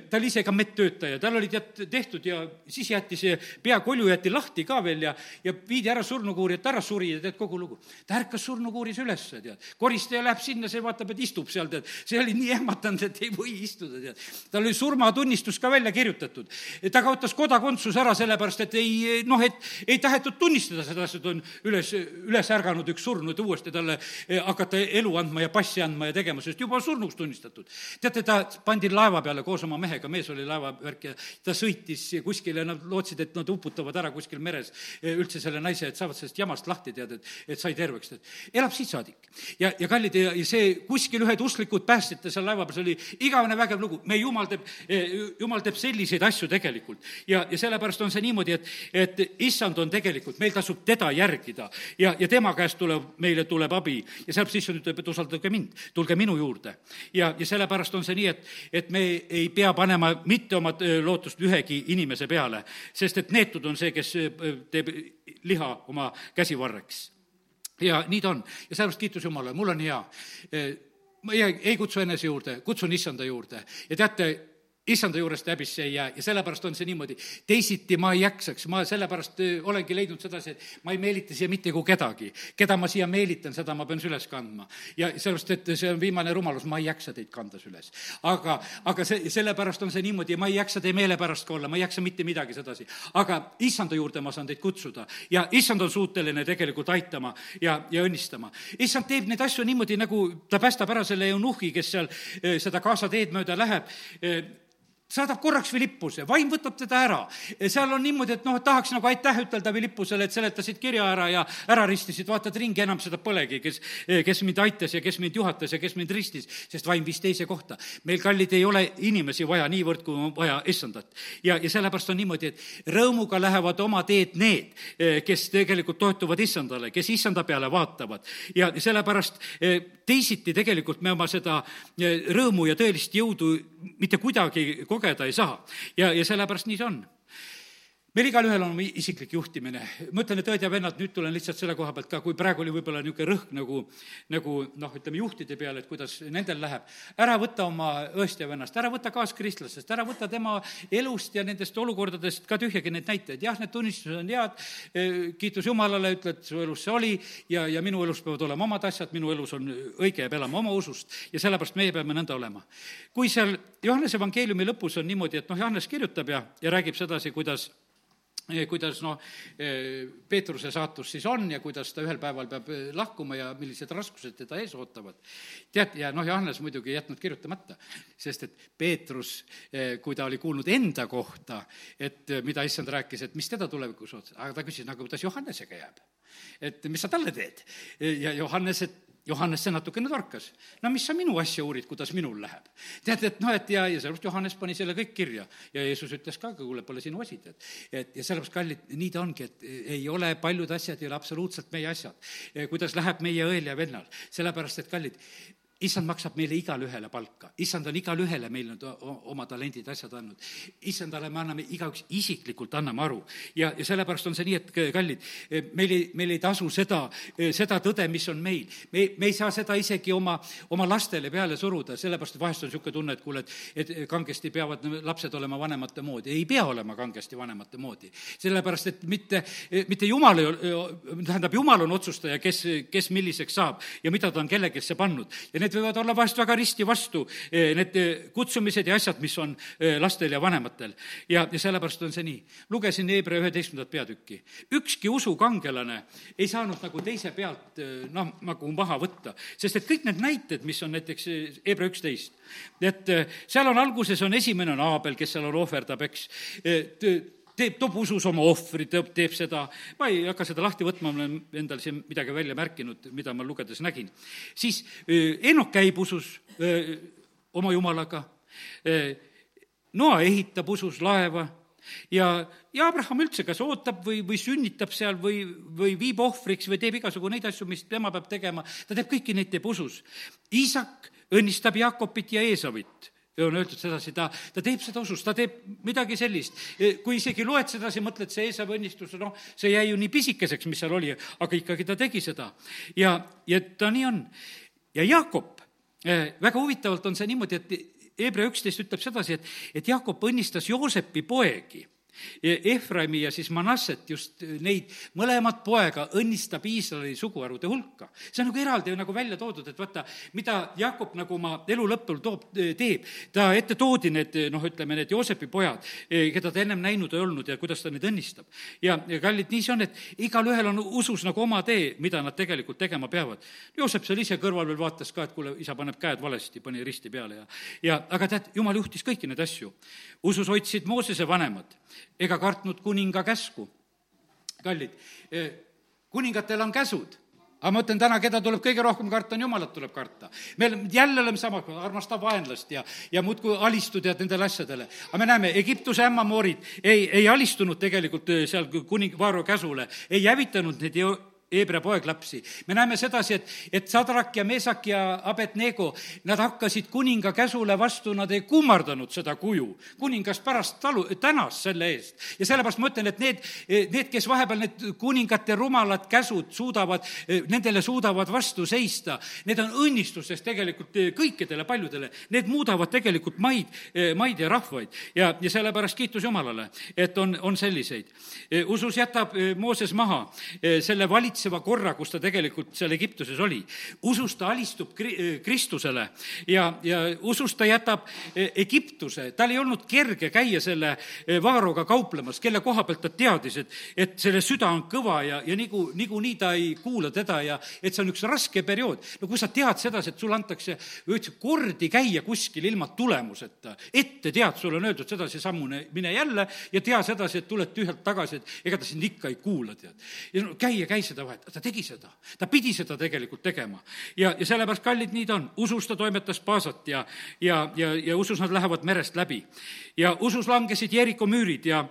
ta oli ise ka medtöötaja, tal oli tead tehtud ja siis jäeti see peakolju jäeti lahti ka veel ja, ja viidi ära surnukuuri, et ära suri ja tead kogu lugu. ta ärkas surnukuuris ülesse, tead. koristaja läheb sinna, see vaatab, et istub seal, tead. see oli nii ehmatanud, et ei või istuda, tead. tal oli surmatunnistus ka välja kirjutatud. ta kaotas kodakondsuse ära sellepärast, et ei noh, et ei tahetud tunnistada seda, et on üles, üles ärganud üks surnud, uuesti talle eh, hakata elu andma ja passi andma ja tegema, sest juba surnuks tunnistatud. teate, ta pandi laeva peale koos oma mehega, mees oli laevavärk ja ta sõitis kuskile, nad lootsid, et nad uputavad ära kuskil meres üldse selle naise, et saavad sellest jamast lahti, tead, et, et sai terveks, tead. elab siit saadik. ja, ja kallid, ja, ja see kuskil ühed usklikud päästjate seal laeva peal, see oli igavene vägev lugu. meie jumal teeb, eh, jumal teeb selliseid asju tegelikult. ja, ja sellepärast on see niimoodi, et, et issand on tegelikult, meil tasub teda järgida ja, ja tema käest tuleb, meile tuleb abi. ja sellepärast issand ütleb, et usaldage mind, tulge minu juurde. ja, ja sellepärast on see nii, et, et me ei pea panema mitte oma eh, lootust ühegi inimese peale, sest et neetud on see, kes teeb liha oma käsivarreks. ja nii ta on ja sellepärast kiitus Jumalale, mul on hea. Ma ei, ei kutsu enese juurde, kutsun issanda juurde ja teate, issanda juurest häbisse ei jää ja sellepärast on see niimoodi. teisiti ma ei jaksaks, ma sellepärast olengi leidnud sedasi, et ma ei meelita siia mitte kui kedagi. keda ma siia meelitan, seda ma pean süles kandma. ja sellepärast, et see on viimane rumalus, ma ei jaksa teid kanda süles. aga, aga see, sellepärast on see niimoodi, ma ei jaksa teie meele pärast ka olla, ma ei jaksa mitte midagi sedasi. aga issanda juurde ma saan teid kutsuda ja issand on suuteline tegelikult aitama ja, ja õnnistama. issand teeb neid asju niimoodi, nagu ta päästab ära selle eunuhhi, kes seal seda Gaza teed mööda läheb saadab korraks Philippuse, vaim võtab teda ära. seal on niimoodi, et noh, tahaks nagu aitäh ütelda Philippusele, et seletasid kirja ära ja ära ristisid, vaatad ringi, enam seda polegi, kes, kes mind aitas ja kes mind juhatas ja kes mind ristis, sest vaim viis teise kohta. meil, kallid, ei ole inimesi vaja niivõrd, kui on vaja issandat. ja, ja sellepärast on niimoodi, et rõõmuga lähevad oma teed need, kes tegelikult toetuvad issandale, kes issanda peale vaatavad. ja sellepärast teisiti tegelikult me oma seda rõõmu ja tõelist jõudu mitte kuidagi kogeda ei saa. ja, ja sellepärast nii see on meil igalühel on oma isiklik juhtimine. ma ütlen, et õed ja vennad, nüüd tulen lihtsalt selle koha pealt ka, kui praegu oli võib-olla niisugune rõhk nagu, nagu noh, ütleme juhtide peale, et kuidas nendel läheb. ära võta oma õest ja vennast, ära võta kaaskristlasest, ära võta tema elust ja nendest olukordadest ka tühjagi neid näiteid. jah, need tunnistused on head, kiitus Jumalale, ütled, su elus see oli ja, ja minu elus peavad olema omad asjad, minu elus on õige peab elama oma usust ja sellepärast meie peame nõnda olema. kui seal Johannese evangeeliumi lõpus on niimoodi, et noh, Johannes kirjutab ja, ja räägib sedasi, kuidas kuidas noh, Peetruse saatus siis on ja kuidas ta ühel päeval peab eh, lahkuma ja millised raskused teda ees ootavad. tead, ja noh, Johannes muidugi ei jätnud kirjutamata, sest et Peetrus, kui ta oli kuulnud enda kohta, et mida issand rääkis, et mis teda tulevikus ootas, aga ta küsis, aga kuidas Johannesega jääb? et mis sa talle teed? ja Johannes, et Johannes see natukene torkas. no mis sa minu asja uurid, kuidas minul läheb? tead, et noh, et ja, ja sellepärast Johannes pani selle kõik kirja ja Jeesus ütles ka, kuule, pole sinu asi, tead. et ja sellepärast, kallid, nii ta ongi, et ei ole, paljud asjad ei ole absoluutselt meie asjad. kuidas läheb meie õel ja vennal, sellepärast et kallid, issand maksab meile igale ühele palka, issand on igale ühele meil need oma talendid, asjad andnud. issandale me anname igaüks isiklikult, anname aru. ja, ja sellepärast on see nii, et kallid, meil ei, meil ei tasu seda, seda tõde, mis on meil. me, me ei saa seda isegi oma, oma lastele peale suruda, sellepärast et vahest on niisugune tunne, et kuule, et, et kangesti peavad lapsed olema vanemate moodi. ei pea olema kangesti vanemate moodi. sellepärast, et mitte, mitte jumal ei, tähendab, jumal on otsustaja, kes, kes milliseks saab ja mida ta on kellegisse pannud. ja need võivad olla vahest väga risti vastu, need kutsumised ja asjad, mis on lastel ja vanematel. ja, ja sellepärast on see nii. lugesin Hebra üheteistkümnendat peatükki. ükski usukangelane ei saanud nagu teise pealt noh, nagu maha võtta, sest et kõik need näited, mis on näiteks Hebra üksteist, et seal on alguses on esimene on Aabel, kes seal on ohverdab, eks, teeb, toob usus oma ohvri, teeb, teeb seda, ma ei hakka seda lahti võtma, ma olen endal siin midagi välja märkinud, mida ma lugedes nägin. siis Enok käib usus öö, oma jumalaga, Noa ehitab usus laeva ja, ja Abraham üldse kas ootab või, või sünnitab seal või, või viib ohvriks või teeb igasugu neid asju, mis tema peab tegema, ta teeb kõiki neid, teeb usus. Iisak õnnistab Jaakobit ja Eesavit ja on öeldud sedasi, ta, ta teeb seda usus, ta teeb midagi sellist. kui isegi loed sedasi, mõtled, see Eesav õnnistus, noh, see jäi ju nii pisikeseks, mis seal oli, aga ikkagi ta tegi seda. ja, ja ta nii on. ja Jaakop, eh, väga huvitavalt on see niimoodi, et Hebra üksteist ütleb sedasi, et, et Jaakop õnnistas Joosepi poegi Efraimi ja siis Manasset, just neid mõlemat poega õnnistab Iisraeli suguharude hulka. see on nagu eraldi nagu välja toodud, et vaata, mida Jakob nagu oma elu lõpul toob, teeb. ta ette toodi need, noh, ütleme, need Joosepi pojad, keda ta ennem näinud ei olnud ja kuidas ta neid õnnistab. ja, ja kallid, nii see on, et igalühel on usus nagu oma tee, mida nad tegelikult tegema peavad. Joosep seal ise kõrval veel vaatas ka, et kuule, isa paneb käed valesti, pani risti peale ja, ja aga tead, jumal juhtis kõiki neid asju. usus hoidsid Moosese vanemad ega kartnud kuninga käsku. kallid, eh, kuningatel on käsud aga ma ütlen täna, keda tuleb kõige rohkem karta, on Jumalat tuleb karta. me jälle oleme sama, armastab vaenlast ja, ja muudkui alistud ja nendele asjadele. aga me näeme, Egiptuse ämmamoorid ei, ei alistunud tegelikult eh, seal kuning, Vaaro käsule, ei hävitanud neid Hebra poeglapsi. me näeme sedasi, et, et Sadrak ja Meesak ja Abednego, nad hakkasid kuninga käsule vastu, nad ei kummardanud seda kuju. kuningas pärast talu, tänas selle eest. ja sellepärast ma ütlen, et need, need, kes vahepeal need kuningate rumalad käsud suudavad, nendele suudavad vastu seista, need on õnnistuseks tegelikult kõikidele paljudele. Need muudavad tegelikult maid, maid ja rahvaid. ja, ja sellepärast kiitus Jumalale, et on, on selliseid. usus jätab Mooses maha selle valitsemise valitseva korra, kus ta tegelikult seal Egiptuses oli. usus ta alistub kri-, Kristusele ja, ja usus ta jätab e, Egiptuse, tal ei olnud kerge käia selle e, Vaaroga kauplemas, kelle koha pealt ta teadis, et, et selle süda on kõva ja, ja nigu, niikuinii ta ei kuula teda ja et see on üks raske periood. no kui sa tead sedasi, et sulle antakse üldse kordi käia kuskil ilma tulemuseta, ette tead, sulle on öeldud sedasi, sammune, mine jälle ja tea sedasi, et tuled tühjalt tagasi, et ega ta sind ikka ei kuula, tead. ja no käi ja käi seda seda vahet, ta tegi seda. ta pidi seda tegelikult tegema. ja, ja sellepärast, kallid, nii ta on. usus ta toimetas Paasat ja, ja, ja, ja usus nad lähevad merest läbi. ja usus langesid Jeeriko müürid ja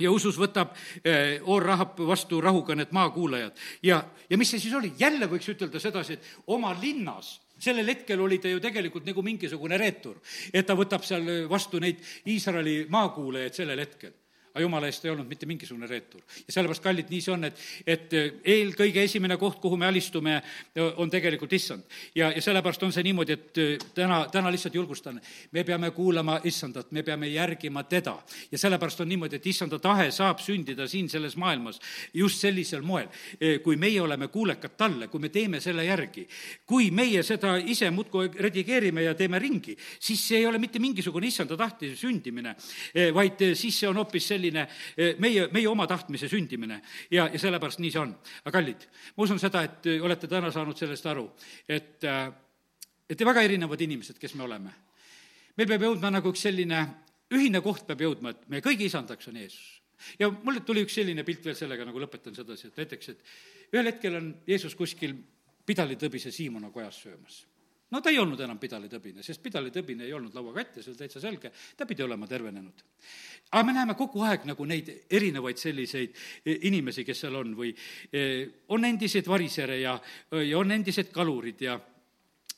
ja usus võtab eh, Oor Rahab vastu rahuga need maakuulajad. ja, ja mis see siis oli? jälle võiks ütelda sedasi, et oma linnas sellel hetkel oli ta ju tegelikult nagu mingisugune reetur, et ta võtab seal vastu neid Iisraeli maakuulajaid sellel hetkel aga jumala eest ei olnud mitte mingisugune reetur. ja sellepärast, kallid, nii see on, et, et eh, eelkõige esimene koht, kuhu me alistume, eh, on tegelikult issand. ja, ja sellepärast on see niimoodi, et eh, täna, täna lihtsalt julgustan, me peame kuulama issandat, me peame järgima teda. ja sellepärast on niimoodi, et issanda tahe saab sündida siin selles maailmas just sellisel moel, kui meie oleme kuulekad talle, kui me teeme selle järgi. kui meie seda ise muudkui redigeerime ja teeme ringi, siis see ei ole mitte mingisugune issanda tahte sündimine, vaid siis see on hoopis selline selline eh, meie, meie oma tahtmise sündimine ja, ja sellepärast nii see on. aga kallid, ma usun seda, et eh, olete täna saanud sellest aru, et, eh, et väga erinevad inimesed, kes me oleme. meil peab jõudma nagu üks selline ühine koht peab jõudma, et meie kõigi isandaks on Jeesus. ja mulle tuli üks selline pilt veel sellega, nagu lõpetan sedasi, et näiteks, et ühel hetkel on Jeesus kuskil pidalitõbise Siimona kojas söömas no ta ei olnud enam pidalitõbine, sest pidalitõbine ei olnud lauakatt ja see oli täitsa selge, ta pidi olema tervenenud. aga me näeme kogu aeg nagu neid erinevaid selliseid e, inimesi, kes seal on või e, on endiseid varisere ja, ja on endised kalurid ja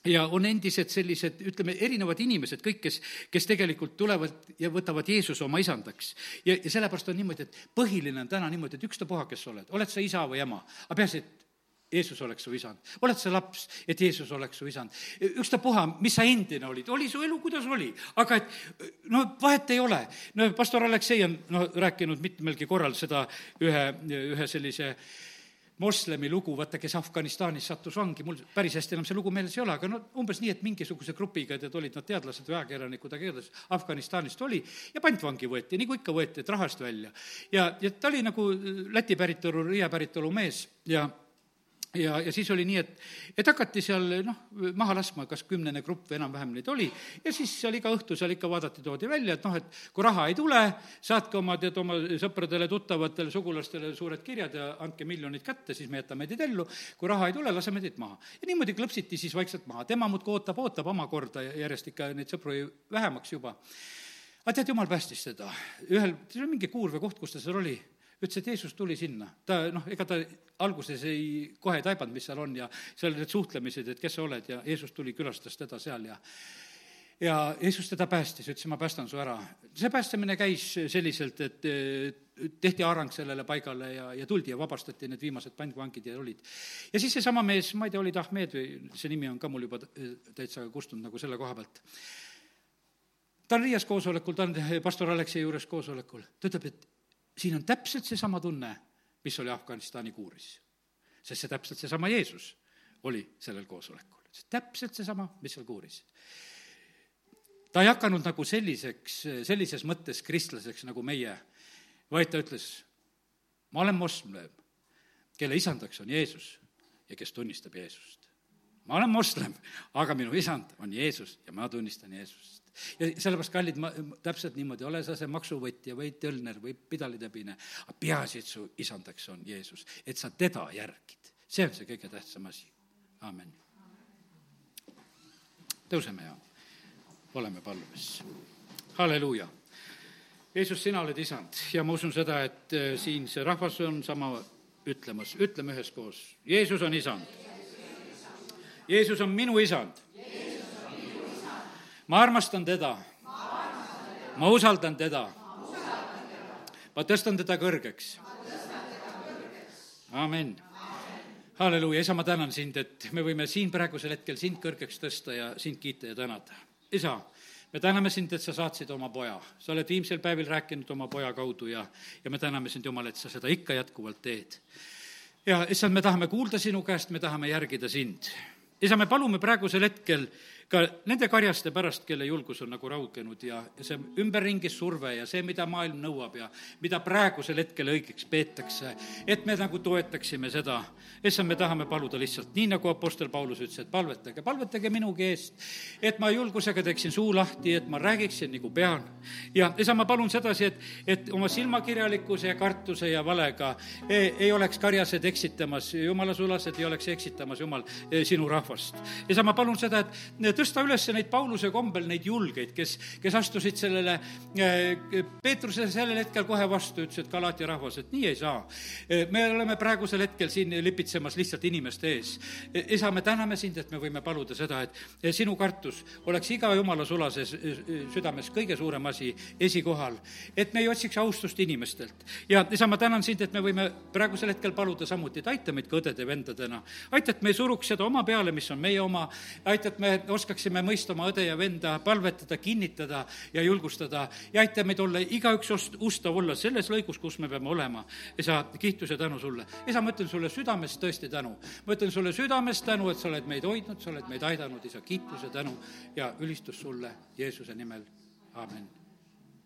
ja on endised sellised, ütleme, erinevad inimesed, kõik, kes, kes tegelikult tulevad ja võtavad Jeesuse oma isandaks. ja, ja sellepärast on niimoodi, et põhiline on täna niimoodi, et ükstapuha, kes sa oled, oled sa isa või ema, aga peaasi, et Jeesus oleks su isand. oled sa laps, et Jeesus oleks su isand. ükstapuha, mis sa endine olid, oli su elu, kuidas oli, aga et no vahet ei ole. no pastor Aleksei on no rääkinud mitmelgi korral seda ühe, ühe sellise moslemi lugu, vaata, kes Afganistanis sattus vangi, mul päris hästi enam see lugu meeles ei ole, aga no umbes nii, et mingisuguse grupiga, tead, olid nad teadlased või ajakirjanikud, aga igatahes Afganistanist oli ja pantvangi võeti, nagu ikka võeti, et rahast välja. ja, ja ta oli nagu Läti päritolu, Riia päritolu mees ja ja, ja siis oli nii, et, et hakati seal noh, maha laskma, kas kümnene grupp või enam-vähem neid oli, ja siis seal iga õhtu seal ikka vaadati, toodi välja, et noh, et kui raha ei tule, saatke oma, tead, oma sõpradele, tuttavatele, sugulastele suured kirjad ja andke miljonid kätte, siis me jätame teid ellu, kui raha ei tule, laseme teid maha. ja niimoodi klõpsiti siis vaikselt maha, tema muudkui ootab, ootab oma korda ja järjest ikka neid sõpru vähemaks juba. aga tead, jumal päästis teda, ühel, see oli mingi kuur või koht, kus ta seal oli ütles, et Jeesus tuli sinna. ta noh, ega ta alguses ei, kohe ei taibanud, mis seal on ja seal need suhtlemised, et kes sa oled ja Jeesus tuli, külastas teda seal ja ja Jeesus teda päästis, ütles, ma päästan su ära. see päästmine käis selliselt, et tehti haarang sellele paigale ja, ja tuldi ja vabastati need viimased pantvangid ja olid. ja siis seesama mees, ma ei tea, oli ta Ahmed või see nimi on ka mul juba täitsa kustunud nagu selle koha pealt, ta on Riias koosolekul, ta on pastor Aleksei juures koosolekul, ta ütleb, et siin on täpselt seesama tunne, mis oli Afganistani kuuris. sest see täpselt seesama Jeesus oli sellel koosolekul. see täpselt seesama, mis seal kuuris. ta ei hakanud nagu selliseks, sellises mõttes kristlaseks nagu meie, vaid ta ütles, ma olen moslem, kelle isandaks on Jeesus ja kes tunnistab Jeesust. ma olen moslem, aga minu isand on Jeesus ja ma tunnistan Jeesust ja sellepärast, kallid, ma, täpselt niimoodi, ole sa see maksuvõtja või tölner või pidalitõbine, aga peaasi, et su isandaks on Jeesus, et sa teda järgid. see on see kõige tähtsam asi. aamen. tõuseme ja oleme palves. halleluuja. Jeesus, sina oled isand ja ma usun seda, et äh, siin see rahvas on sama ütlemas, ütleme üheskoos, Jeesus on isand. Jeesus on minu isand ma armastan teda. ma usaldan teda. ma tõstan teda kõrgeks. amin. halleluuja, isa, ma tänan sind, et me võime siin praegusel hetkel sind kõrgeks tõsta ja sind kiita ja tänada. isa, me täname sind, et sa saatsid oma poja. sa oled viimsel päevil rääkinud oma poja kaudu ja, ja me täname sind, Jumal, et sa seda ikka jätkuvalt teed. ja issand, me tahame kuulda sinu käest, me tahame järgida sind. isa, me palume praegusel hetkel ka nende karjaste pärast, kelle julgus on nagu raugenud ja, ja see ümberringi surve ja see, mida maailm nõuab ja mida praegusel hetkel õigeks peetakse, et me nagu toetaksime seda. issand, me tahame paluda lihtsalt, nii nagu Apostel Paulus ütles, et palvetage, palvetage minugi eest, et ma julgusega teeksin suu lahti, et ma räägiksin nagu pean. ja isa, ma palun sedasi, et, et oma silmakirjalikkuse ja kartuse ja valega ei, ei oleks karjased eksitamas, jumala sulased ei oleks eksitamas, Jumal, sinu rahvast. isa, ma palun seda, et tõsta üles neid Pauluse kombel, neid julgeid, kes, kes astusid sellele eh, Peetrusele sellel hetkel kohe vastu, ütles, et Galaatia rahvas, et nii ei saa. Eh, me oleme praegusel hetkel siin lipitsemas lihtsalt inimeste ees. Eh, isa, me täname sind, et me võime paluda seda, et sinu kartus oleks iga jumala sulases südames kõige suurem asi esikohal. et me ei otsiks austust inimestelt. ja isa, ma tänan sind, et me võime praegusel hetkel paluda samuti, et aita meid ka õdede-vendadena. aita, et me ei suruks seda oma peale, mis on meie oma, aita, et me oskaks oskaksime mõista oma õde ja venda, palvetada, kinnitada ja julgustada ja aita meid olla igaüks ost-, ustav olla selles lõigus, kus me peame olema. isa, kiitus ja tänu sulle. isa, ma ütlen sulle südamest tõesti tänu. ma ütlen sulle südamest tänu, et sa oled meid hoidnud, sa oled meid aidanud, isa, kiitus ja tänu ja ülistus sulle Jeesuse nimel, aamen